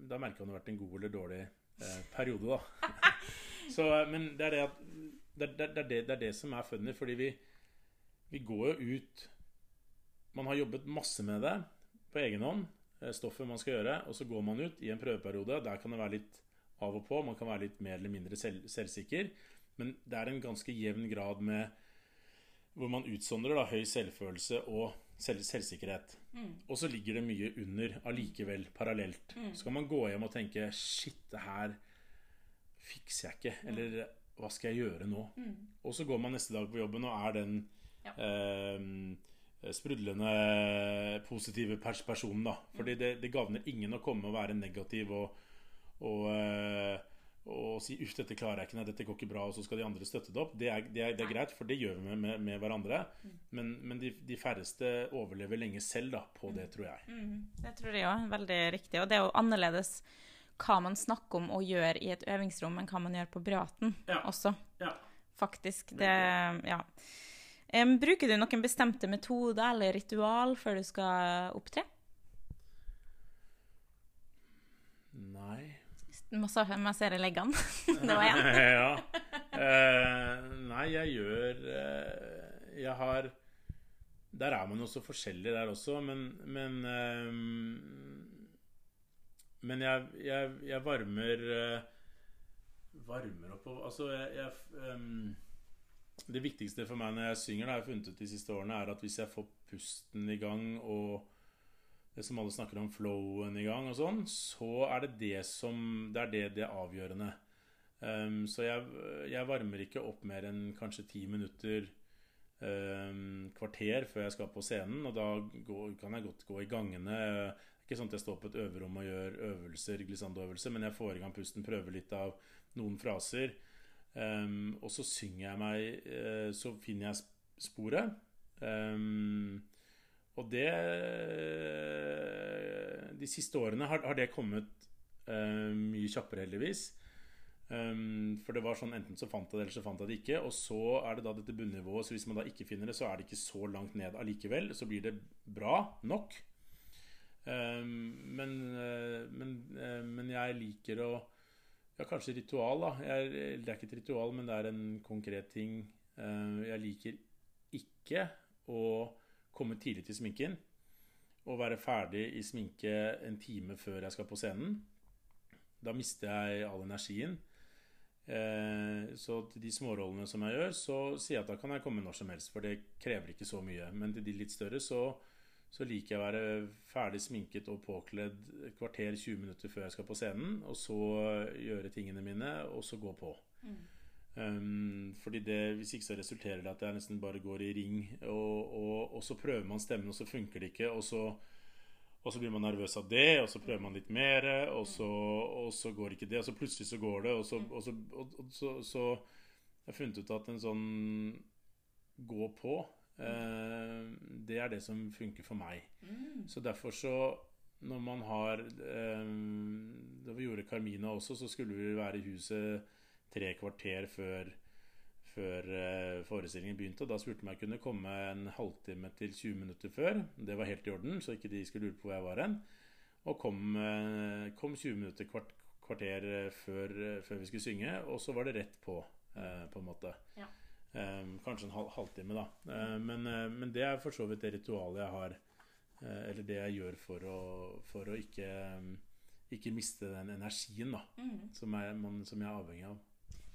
da merker jeg om det har vært en god eller dårlig eh, periode, da. *laughs* så, men det er det, at, det, det, det, det, er det som er funny, fordi vi, vi går jo ut Man har jobbet masse med det på egen hånd, eh, stoffet man skal gjøre, og så går man ut i en prøveperiode. Der kan det være litt av og på, man kan være litt mer eller mindre selv, selvsikker. Men det er en ganske jevn grad med hvor man utsondrer da, høy selvfølelse og selv, selvsikkerhet. Mm. Og så ligger det mye under allikevel, parallelt. Mm. Så kan man gå hjem og tenke Shit, det her fikser jeg ikke. Eller hva skal jeg gjøre nå? Mm. Og så går man neste dag på jobben og er den Ja. eh, sprudlende positive pers personen, da. Fordi det, det gagner ingen å komme og være negativ og, og eh, og si 'uff, dette klarer jeg ikke, nei, dette går ikke bra', og så skal de andre støtte det opp. Det er, det er, det er greit, for det gjør vi med, med, med hverandre. Men, men de, de, færreste overlever lenge selv da, på det, tror jeg. Mm, det tror jeg òg. Veldig riktig. Og det er jo annerledes hva man snakker om og gjør i et øvingsrom, enn hva man gjør på Braten Ja. også. Ja. Faktisk. Det Ja. Um, bruker du noen bestemte metoder eller ritual før du skal opptre? Nei Massasje, massere leggene. *laughs* det var én. ja. Uh, nei, jeg gjør uh, Jeg har Der er man jo så forskjellig der også, men Men, uh, men jeg, jeg, jeg varmer Varmer opp og Altså, jeg, jeg um, Det viktigste for meg når jeg synger, det har jeg funnet ut de siste årene, er at hvis jeg får pusten i gang og som alle snakker om, flowen i gang og sånn, så er det det som Det er det det avgjørende. Um, så jeg, jeg varmer ikke opp mer enn kanskje ti minutter, um, kvarter, før jeg skal på scenen. Og da går, kan jeg godt gå i gangene. Er ikke sånn at jeg står på et øverom og gjør øvelser, glissando-øvelser, men jeg får i gang pusten, prøver litt av noen fraser. Um, og så synger jeg meg uh, Så finner jeg sp- sporet. Um, og det De siste årene har, har det kommet uh, mye kjappere, heldigvis. Um, for det var sånn enten så fant jeg det, eller så fant jeg det ikke. Og så er det da dette bunnivået. Så hvis man da ikke finner det, så er det ikke så langt ned allikevel. Så blir det bra nok. Um, men, men, men jeg liker å Ja, kanskje ritual, da. Jeg, det er ikke et ritual, men det er en konkret ting. Uh, jeg liker ikke å komme tidlig til sminken og være ferdig i sminke en time før jeg skal på scenen. Da mister jeg all energien. Eh, så til de smårollene som jeg gjør, så sier jeg at da kan jeg komme når som helst, for det krever ikke så mye. Men til de litt større så, så liker jeg å være ferdig sminket og påkledd et kvarter 20 minutter før jeg skal på scenen, og så gjøre tingene mine, og så gå på. Um, fordi det, Hvis ikke så resulterer det at jeg nesten bare går i ring, og, og, og så prøver man stemmen, og så funker det ikke. Og så, og så blir man nervøs av det, og så prøver man litt mer, og så, og så går ikke det. Og så plutselig så går det, og så, og så, og, så, Jeg har funnet ut at en sånn gå på, uh, det er det som funker for meg. Så derfor så Når man har um, Da vi gjorde Carmina også, så skulle vi være i huset tre kvarter før, før eh, forestillingen begynte. Da spurte de om jeg kunne komme en halvtime til 20 minutter før. Det var helt i orden, så ikke de skulle lure på hvor jeg var hen. Og kom, eh, kom 20 minutter, kvart, kvarter eh, før, før vi skulle synge, og så var det rett på, på en måte. Ja. Kanskje en halv, halvtime, da. Men, men det er for så vidt det ritualet jeg har, eller det jeg gjør for å, for å ikke, ikke miste den energien da, Mm. som, er, man, som jeg er avhengig av.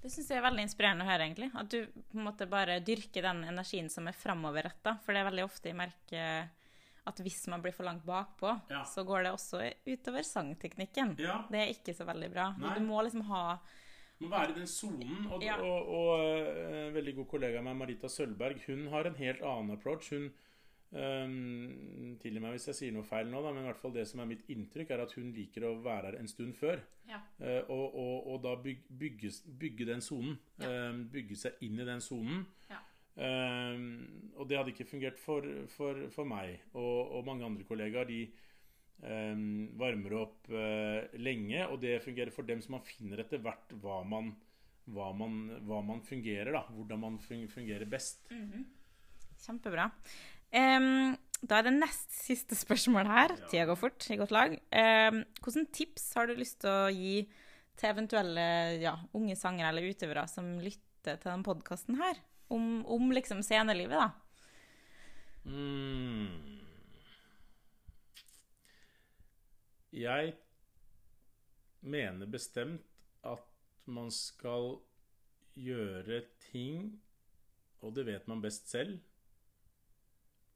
Det syns jeg er veldig inspirerende å høre, egentlig. At du på en måte bare dyrker den energien som er framoverretta. For det er veldig ofte jeg merker at hvis man blir for langt bakpå, Ja. så går det også utover sangteknikken. Ja, Det er ikke så veldig bra. Nei. Du må liksom ha Du må være i den sonen. Og, Ja. og, og og, en veldig god kollega av meg, Marita Sølvberg, hun har en helt annen approach. Hun um, Tilgi meg hvis jeg sier noe feil nå, da, men i hvert fall det som er mitt inntrykk, er at hun liker å være her en stund før. Ja. Uh, og, og, og da byg, bygges, bygge den sonen. Ja. Eh, bygge seg inn i den sonen. Ja. Eh, og det hadde ikke fungert for, for, for meg og, og mange andre kollegaer. De um, varmer opp uh, lenge, og det fungerer for dem som man finner etter hvert hva man, hva man, hva man fungerer, da. Hvordan man fungerer best. Kjempebra. Em, da er det nest siste spørsmål her. Ja. Tida går fort i godt lag. Um, Hvilke tips har du lyst til å gi til eventuelle ja, unge sangere eller utøvere som lytter til denne podkasten her? Om, om liksom scenelivet, da. Mm. Jeg mener bestemt at man skal gjøre ting, og det vet man best selv,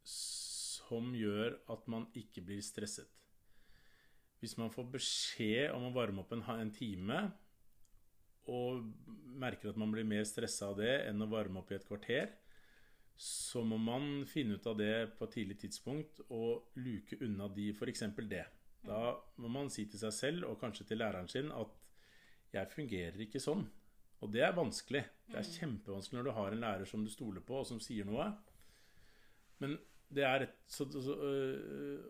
som gjør at man ikke blir stresset. Hvis man får beskjed om å varme opp en, en time, og merker at man blir mer stressa av det enn å varme opp i et kvarter, så må man finne ut av det på et tidlig tidspunkt og luke unna de f.eks. det. Da må man si til seg selv, og kanskje til læreren sin, at 'jeg fungerer ikke sånn'. Og det er vanskelig. Det er kjempevanskelig når du har en lærer som du stoler på, og som sier noe. Men det er et så, så, øh,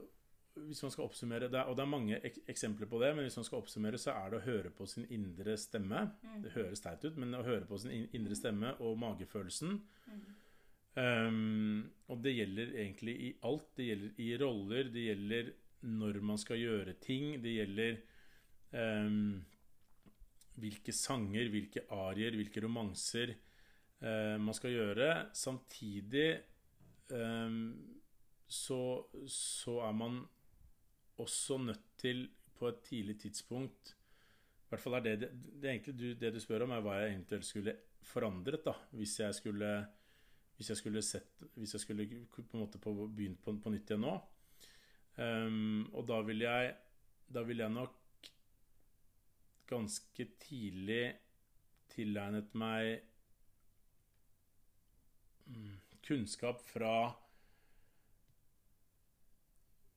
Hvis man skal oppsummere det, er- Og det er mange ek eksempler på det, men hvis man skal oppsummere, så er det å høre på sin indre stemme. Det høres teit ut, men å høre på sin indre stemme og magefølelsen. Um, og det gjelder egentlig i alt. Det gjelder i roller, det gjelder når man skal gjøre ting. Det gjelder um, hvilke sanger, hvilke arier, hvilke romanser uh, man skal gjøre. Samtidig så, så er man også nødt til på et tidlig tidspunkt I hvert fall er det, det, det, du, det du spør om, er hva jeg eventuelt skulle forandret da, hvis jeg skulle hvis jeg skulle sett Hvis jeg skulle på en måte på, begynt på, på nytt igjen nå. Um, og da vil jeg Da vil jeg nok ganske tidlig tilegnet meg mm, kunnskap fra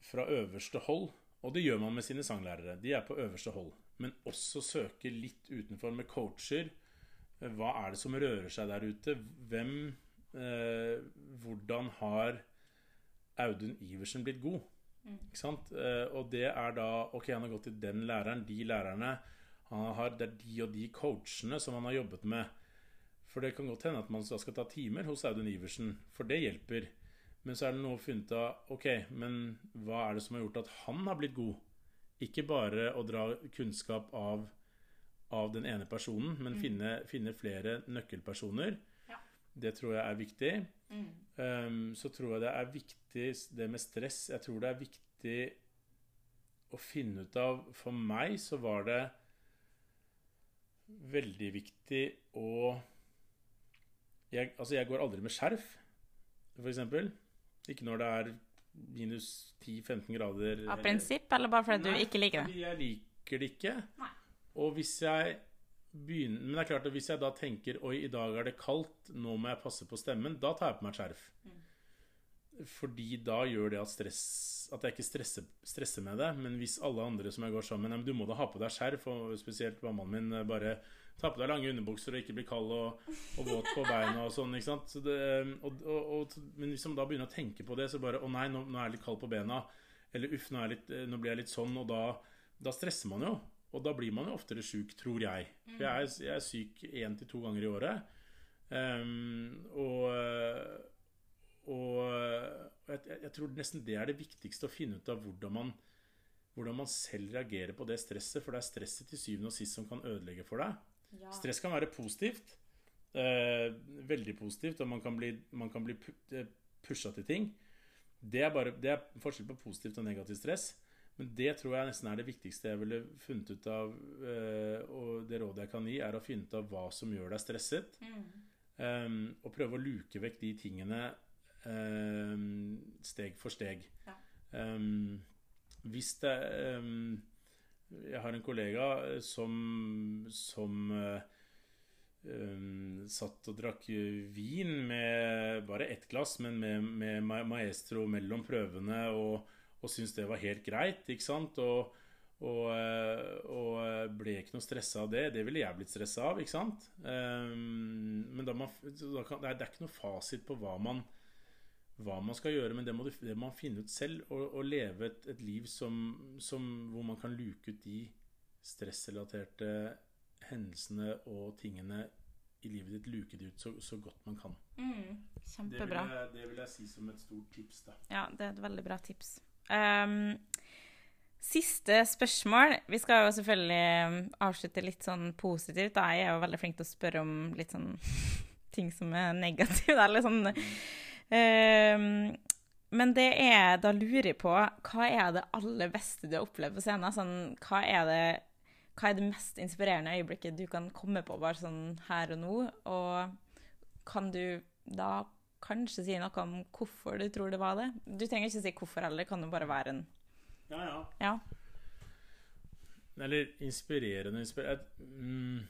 fra øverste hold. Og det gjør man med sine sanglærere. De er på øverste hold. Men også søke litt utenfor med coacher. Hva er det som rører seg der ute? Hvem eh, Hvordan har Audun Iversen blitt god? Ikke sant? Eh, og det er da Ok, han har gått til den læreren, de lærerne. Han har, det er de og de coachene som han har jobbet med. For det kan godt hende at man skal ta timer hos Audun Iversen, for det hjelper. Men så er det noe funnet av Ok, men hva er det som har gjort at han har blitt god? Ikke bare å dra kunnskap av, av den ene personen, men finne, finne flere nøkkelpersoner. Ja. Det tror jeg er viktig. Um, så tror jeg det er viktig det med stress. Jeg tror det er viktig å finne ut av For meg så var det veldig viktig å jeg, Altså, jeg går aldri med skjerf, eksempel. Ikke når det er minus 10-15 grader. Av prinsipp, eller bare fordi du ikke liker det? Nei, jeg liker det ikke. Nei. Og hvis jeg begynner Men det er klart at hvis jeg da tenker Oi, i dag er det kaldt, nå må jeg passe på stemmen, da tar jeg på meg et skjerf. Fordi da gjør det at stress At jeg ikke stresser, stresser med det. Men hvis alle andre som jeg går sammen med, du må da ha på deg skjerf, og spesielt mammaen min eh, bare ta på deg lange underbukser og ikke bli kald og, og våt på beina og sånn. ikke sant? Så det, og, og, og, men hvis man da begynner å tenke på det, så bare Å nei, nå, nå er jeg litt kald på bena. Eller uff, nå, litt, eh, nå blir jeg litt sånn. Og da, da stresser man jo. Og da blir man jo oftere sjuk, tror jeg. For jeg er, jeg er syk én til to ganger i året. Um, og og jeg- jeg tror nesten det er det viktigste, å finne ut av hvordan man, hvordan man selv reagerer på det stresset. For det er stresset til syvende og sist som kan ødelegge for deg. Stress kan være positivt. Eh, veldig positivt, og man kan bli, man kan bli pusha til ting. Det er, bare, det er forskjell på positivt og negativt stress. Men det tror jeg nesten er det viktigste jeg ville funnet ut av. eh, og det rådet jeg kan gi, er å finne ut av hva som gjør deg stresset. Um, og prøve å luke vekk de tingene um, steg for steg. Ja. Um, hvis det um, Jeg har en kollega som, som uh, um, satt og drakk vin med bare ett glass, men med, med maestro mellom prøvene, og, og syntes det var helt greit, ikke sant? Og, og, eh, og eh, ble ikke noe stressa av det. Det ville jeg blitt stressa av, ikke sant? Um, men man, kan, det, er, det er ikke noe fasit på hva man, hva man skal gjøre, men det må, du, det må man finne ut selv. Og, og leve et, et liv som, som, hvor man kan luke ut de stressrelaterte hendelsene og tingene i livet ditt. Luke de ut så, så godt man kan. Mm, Det vil, kjempebra. jeg, det vil jeg si som et stort tips. da. Ja, det er et veldig bra tips. Um, siste spørsmål. Vi skal jo selvfølgelig um, avslutte litt sånn positivt. Da. Jeg er jo veldig flink til å spørre om litt sånn *laughs* ting som er negative. Eller sånn. Ehm, men det er Da lurer jeg på Hva er det aller beste du har opplevd på scenen? Sånn, hva er det hva er det mest inspirerende øyeblikket du kan komme på bare sånn her og nå? Og kan du da kanskje si noe om hvorfor du tror det var det? Du trenger ikke si hvorfor heller, det kan jo bare være en Ja, ja. Ja. Eller inspirerende inspirerende mm,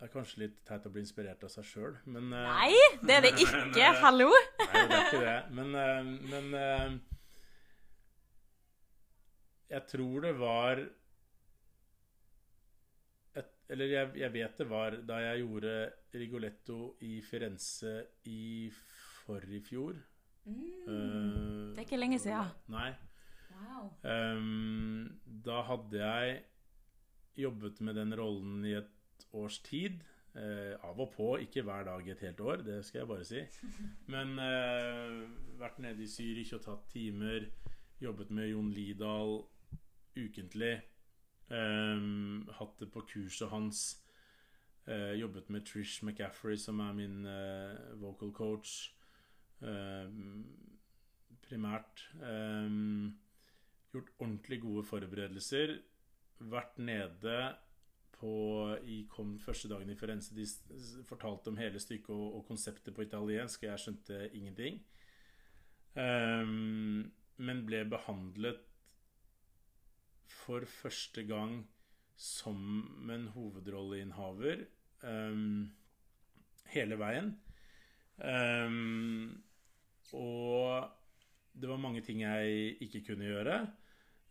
Det er kanskje litt teit å bli inspirert av seg sjøl, men eh, Nei, det er det *laughs* ikke! Hallo! *laughs* Nei, det er ikke det. Men, eh, men eh, Jeg tror det var et, Eller jeg, jeg vet det var da jeg gjorde Rigoletto i Firenze i forrige fjor. Mm. Det er ikke lenge siden. Nei. Wow. Um, da hadde jeg jobbet med den rollen i et års tid. Eh, av og på, ikke hver dag et helt år, det skal jeg bare si. *laughs* Men eh, vært nede i Zürich og tatt timer. Jobbet med Jon Lidahl ukentlig. Eh, hatt det på kurset hans. Eh, jobbet med Trish McCaffrey, som er min eh, vocal coach. Ehm, primært. Gjort ordentlig gode forberedelser. Vært nede på i kom første dagen i Firenze. De fortalte om hele stykket og, og konseptet på italiensk, og jeg skjønte ingenting. Um, men ble behandlet for første gang som en hovedrolleinnehaver um, hele veien. Um, og det var mange ting jeg ikke kunne gjøre.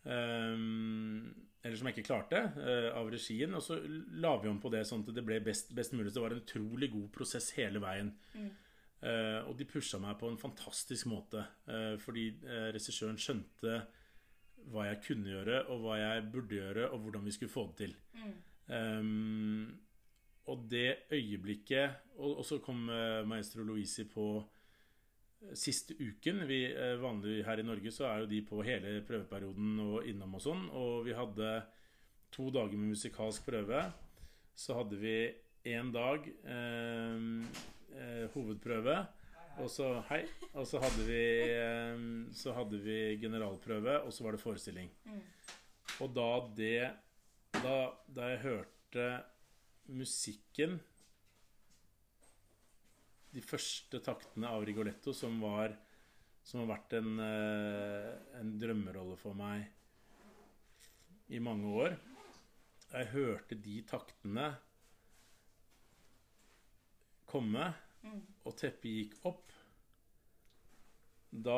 ehm, eller som jeg ikke klarte, eh, av regien. Og så la vi om på det sånn at det ble best, best mulig. Så det var en utrolig god prosess hele veien. Eh, og de pusha meg på en fantastisk måte. Uh, fordi uh, regissøren skjønte hva jeg kunne gjøre, og hva jeg burde gjøre, og hvordan vi skulle få det til. Um, og det øyeblikket Og, og så kom maestro Louise på siste uken. Vi, eh, vanlig her i Norge så er jo de på hele prøveperioden og innom og sånn. Og vi hadde to dager med musikalsk prøve. Så hadde vi én dag eh, eh, hovedprøve. Og så Hei. Og så hadde vi eh, Så hadde vi generalprøve, og så var det forestilling. Og da det da, da jeg hørte musikken De første taktene av Rigoletto, som var Som har vært en, eh, en drømmerolle for meg i mange år jeg hørte de taktene komme, og teppet gikk opp Da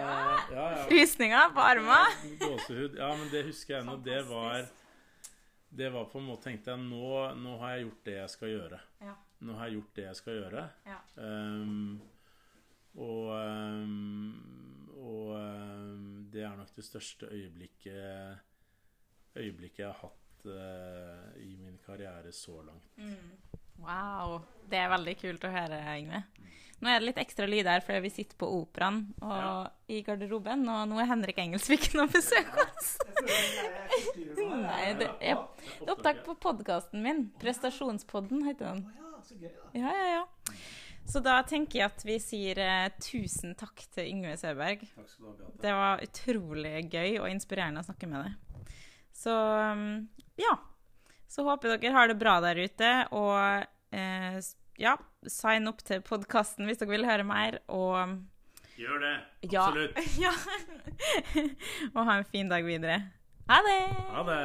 Ja, ja. Frysninger på armen. Gåsehud. Ja, men det husker jeg nå. Det var Det var på en måte Tenkte jeg nå, nå har jeg gjort det jeg skal gjøre. Ja. Nå har jeg gjort det jeg skal gjøre. Ja. Um, og um, og um, det er nok det største øyeblikket Øyeblikket jeg har hatt uh, i min karriere så langt. Wow. Det er veldig kult å høre, Yngve. Nå er det litt ekstra lyd her fordi vi sitter på Operaen og i garderoben, og nå er Henrik Engelsviken og besøker oss. Nei, det er, det er opptak på podkasten min. Prestasjonspodden heter den. Ja, ja, ja. Så da tenker jeg at vi sier eh, tusen takk til Yngve Søberg. Takk skal du ha, Beate. Det var utrolig gøy og inspirerende å snakke med deg. Så um, ja. Så håper dere har det bra der ute, og eh, ja, sign opp til podkasten hvis dere vil høre mer, og Gjør det. Ja. Absolutt. *laughs* ja. og ha en fin dag videre. Ha det! Ha det.